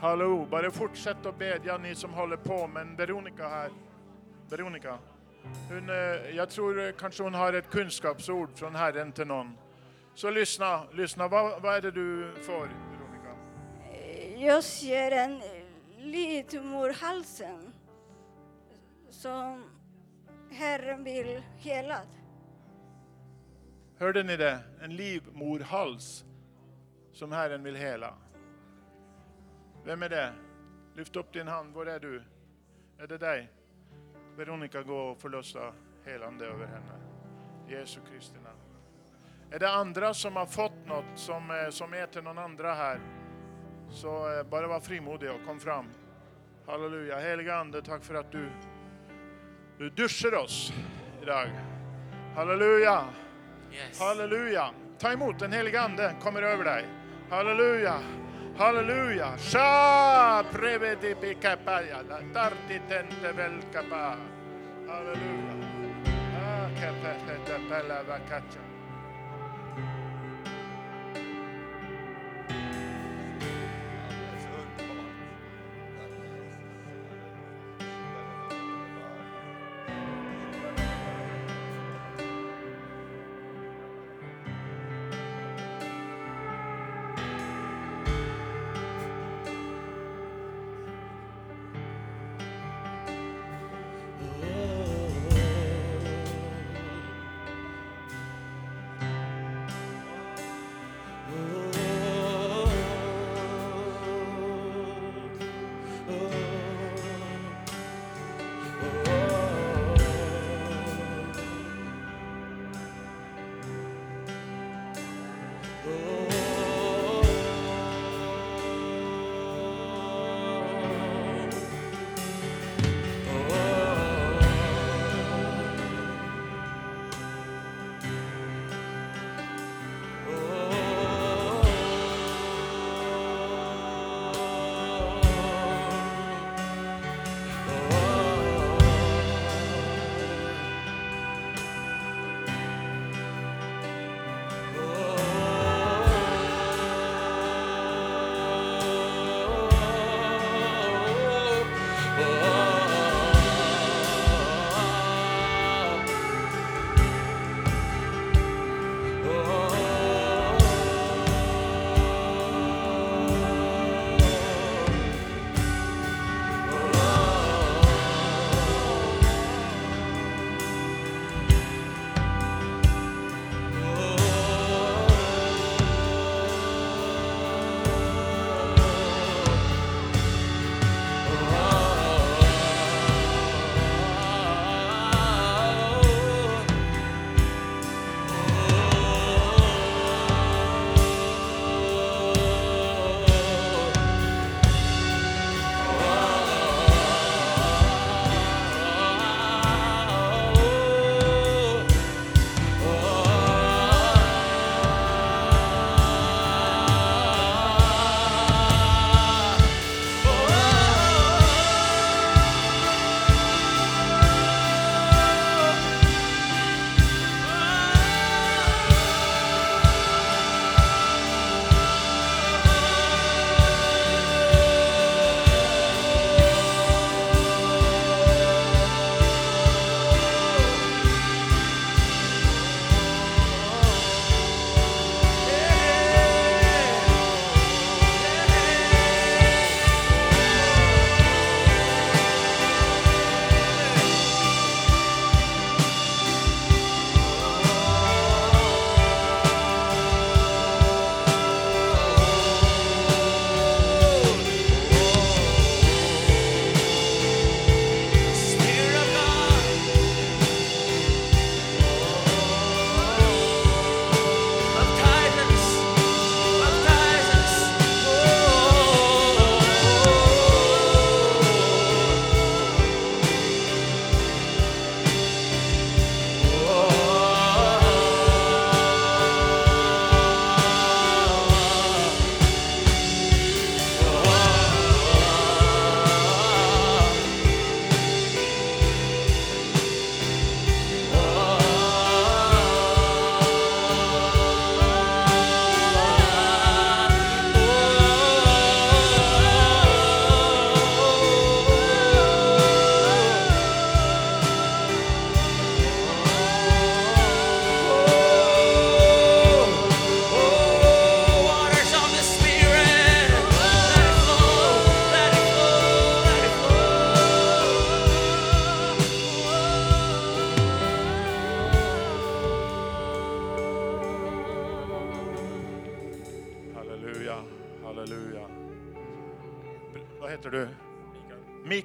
Hallo. Bare fortsett å bedje, ni som holder på. Men Veronica her Veronica. Hun, jeg tror kanskje hun har et kunnskapsord fra Herren til noen. Så lyssna, lyssna. Hva, hva, er det du får, Veronica? Jeg ser en livmorhalsen som Herren vil hela. Hørte ni det? En livmorhals som Herren vil hela. Vem är det? Lyft upp din hand. Var är du? Är det dig? Veronica, gå och förlossa helande över henne. Jesu Kristi namn. Är det andra som har fått något som, eh, som är till någon andra här? Så bare bara var frimodig och kom fram. Halleluja. Heliga Ande, tack för att du, du duschar oss idag. Halleluja. Yes. Halleluja. Ta imot Den helige ande kommer over deg. Halleluja. Halleluja. Sha prevedi pikapaya la tarti tente vel kapa. Halleluja. Ah, kapete bella vakacha.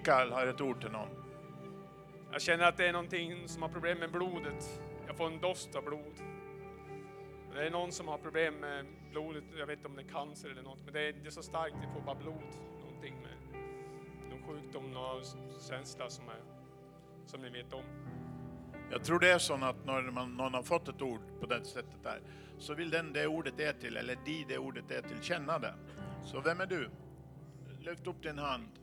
Mikael har et ord til noen. Jag känner att det är någonting som har problem med blodet. Jag får en doft av blod. Det är någon som har problem med blodet. Jag vet inte om det är cancer eller något, men det är, det är så starkt. Det får bara blod. Någonting med någon sjukdom, någon känsla som, är, som ni vet om. Jeg tror det er sånn at når man, noen har fått et ord på det settet der, så vil den det ordet er til, eller de det ordet er til, kjenne det. Så hvem er du? Løft opp din hand.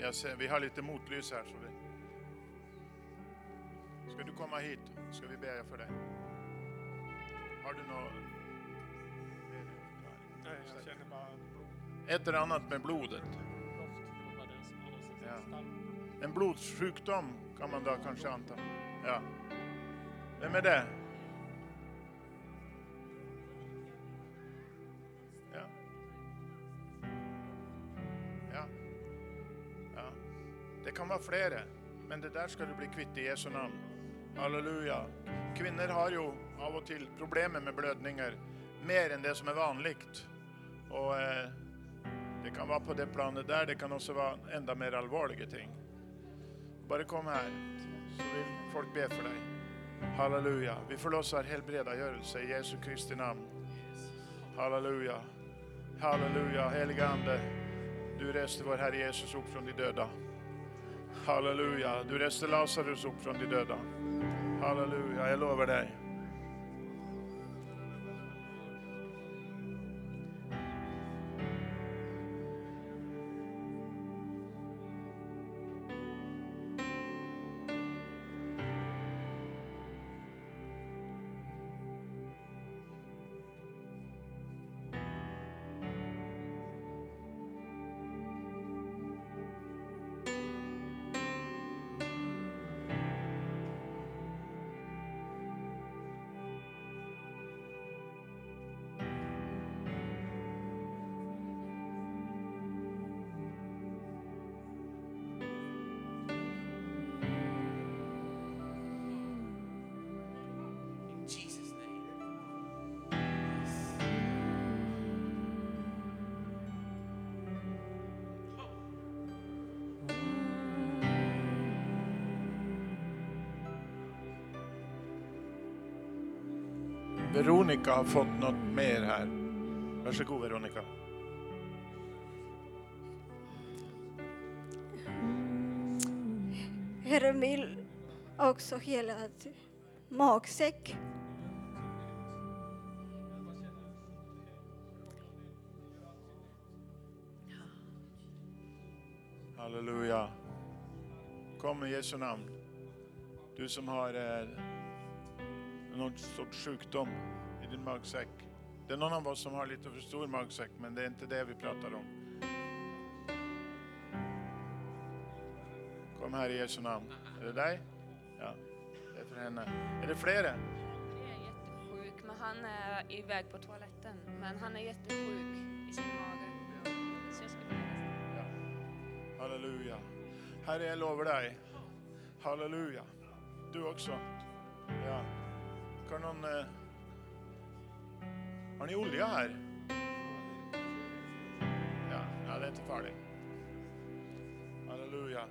Jeg ser, vi har litt motlys her. Så vi... Skal du komme hit, skal vi be for deg. Har du noe Nej, jag känner bara blod. Et eller annet med blodet. Ja. En blodsjukdom kan man da kanskje anta. Ja. Hvem er det? Det kan være flere, men det der skal du bli kvitt i Jesu navn. Halleluja. Kvinner har jo av og til problemer med blødninger, mer enn det som er vanlig. Og eh, det kan være på det planet der, det kan også være enda mer alvorlige ting. Bare kom her, så vil folk be for deg. Halleluja. Vi forlåser helbredagjørelse i Jesu Kristi navn. Halleluja. Halleluja. Helige Ande, du reste vår Herre Jesus opp fra de døde. Halleluja. Du reste Lasarus opp fra de døde. Halleluja. Jeg lover deg. Veronica har fått noe mer her. Vær så god, Veronica. Herre vil også hela magsekk. Halleluja. Kom i Jesu navn. Du som har eh, någon sorts sjukdom i din magsäck. Det er noen av oss som har litt for stor magsäck, men det er ikke det vi prater om. Kom her i Jesu navn. Er det deg? Ja, det er for henne. Er det flere? Jeg er jättesjuk, men han er i vei på toaletten. Men han er jättesjuk i sin mage. Så. Ja. Halleluja. Herre, jeg lover deg. Halleluja. Du også. Ja. Kan noen eh... Har ni olje her? Ja, ja, det er ikke farlig. Halleluja.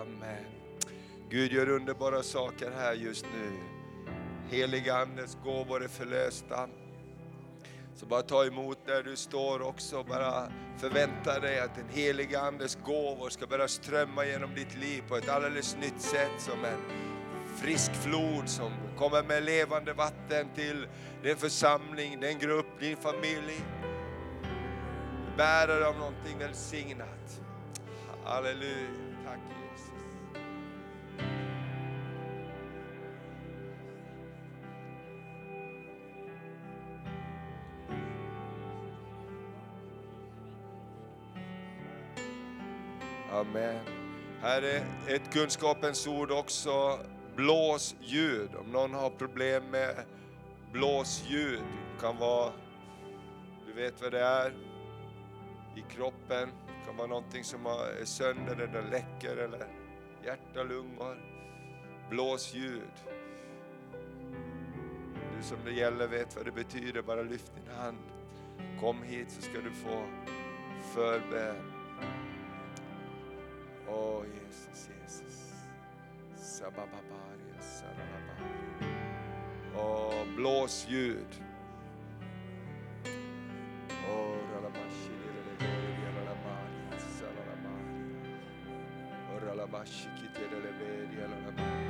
Amen. Gud gör underbara saker här just nu. Heliga Andes gåvor är förlösta. Så bara ta emot där du står också. Bara förvänta dig att den heliga Andes gåvor ska börja strömma genom ditt liv på ett alldeles nytt sätt. Som en frisk flod som kommer med levande vatten till din församling, din grupp, din familj. Bärare av någonting välsignat. Halleluja. Amen. Herre, ett kunskapens ord också, blåsljud. Om någon har problem med blåsljud, det kan vara, du vet vad det är, i kroppen. Det kan vara någonting som er är sönder eller läcker eller hjärta, lungor. Blåsljud. Du som det gäller vet vad det betyder, bara lyft din hand. Kom hit så ska du få förbön. Oh, Jesus, Jesus. Sabababaria, saralabaria. Oh, blås ljud. Oh, ralabashikiteleleberia, oh, ralabashikiteleleberia, ralabashikiteleleberia.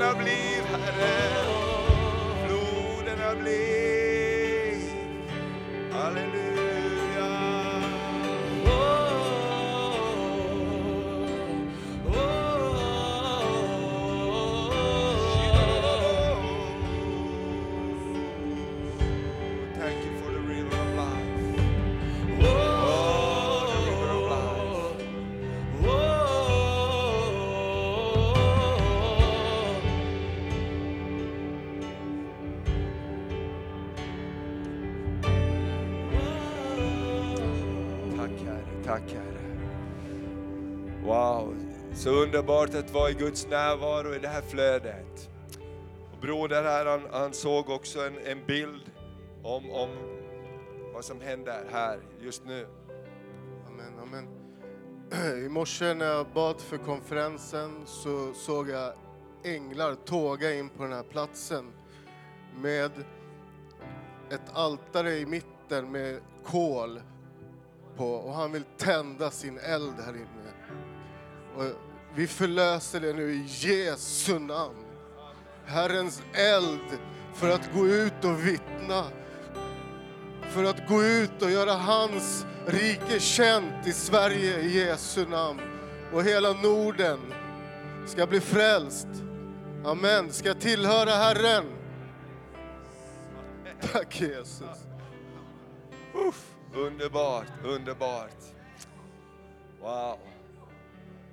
Floden av tack Herre. Wow, så underbart att vara i Guds närvaro i det här flödet. Och broder här, han, han såg också en, en bild om, om vad som händer här just nu. Amen, amen. *clears throat* I morse när jag bad för konferensen så såg jag änglar tåga in på den här platsen med ett altare i mitten med kol på och han vill tända sin eld här inne. Och vi förlöser det nu i Jesu namn. Herrens eld för att gå ut och vittna för att gå ut och göra hans rike känt i Sverige i Jesu namn. och hela Norden ska bli frälst. Amen. Ska tillhöra Herren. Tack Jesus. Uff, underbart, underbart. Wow.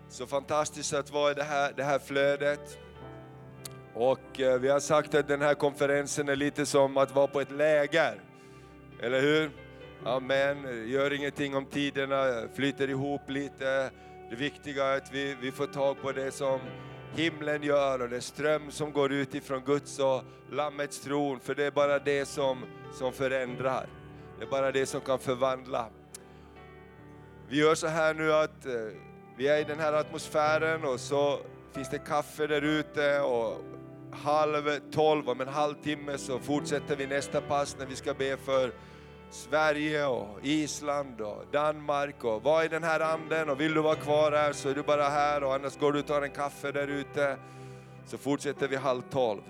Så fantastiskt att vara i det här, det här flödet. Och eh, vi har sagt att den här konferensen är lite som att vara på ett läger. Eller hur? Amen. Gör ingenting om tiderna flyter ihop lite. Det viktiga är att vi, vi får tag på det som himlen gör och det ström som går ut ifrån Guds och Lammets tron. För det är bara det som, som förändrar. Det är bara det som kan förvandla. Vi gör så här nu att eh, vi är i den här atmosfären och så finns det kaffe där ute och halv tolv, om en halvtimme så fortsätter vi nästa pass när vi ska be för Sverige och Island och Danmark och var i den här anden och vill du vara kvar här så är du bara här och annars går du och tar en kaffe där ute. Så fortsätter vi halv tolv.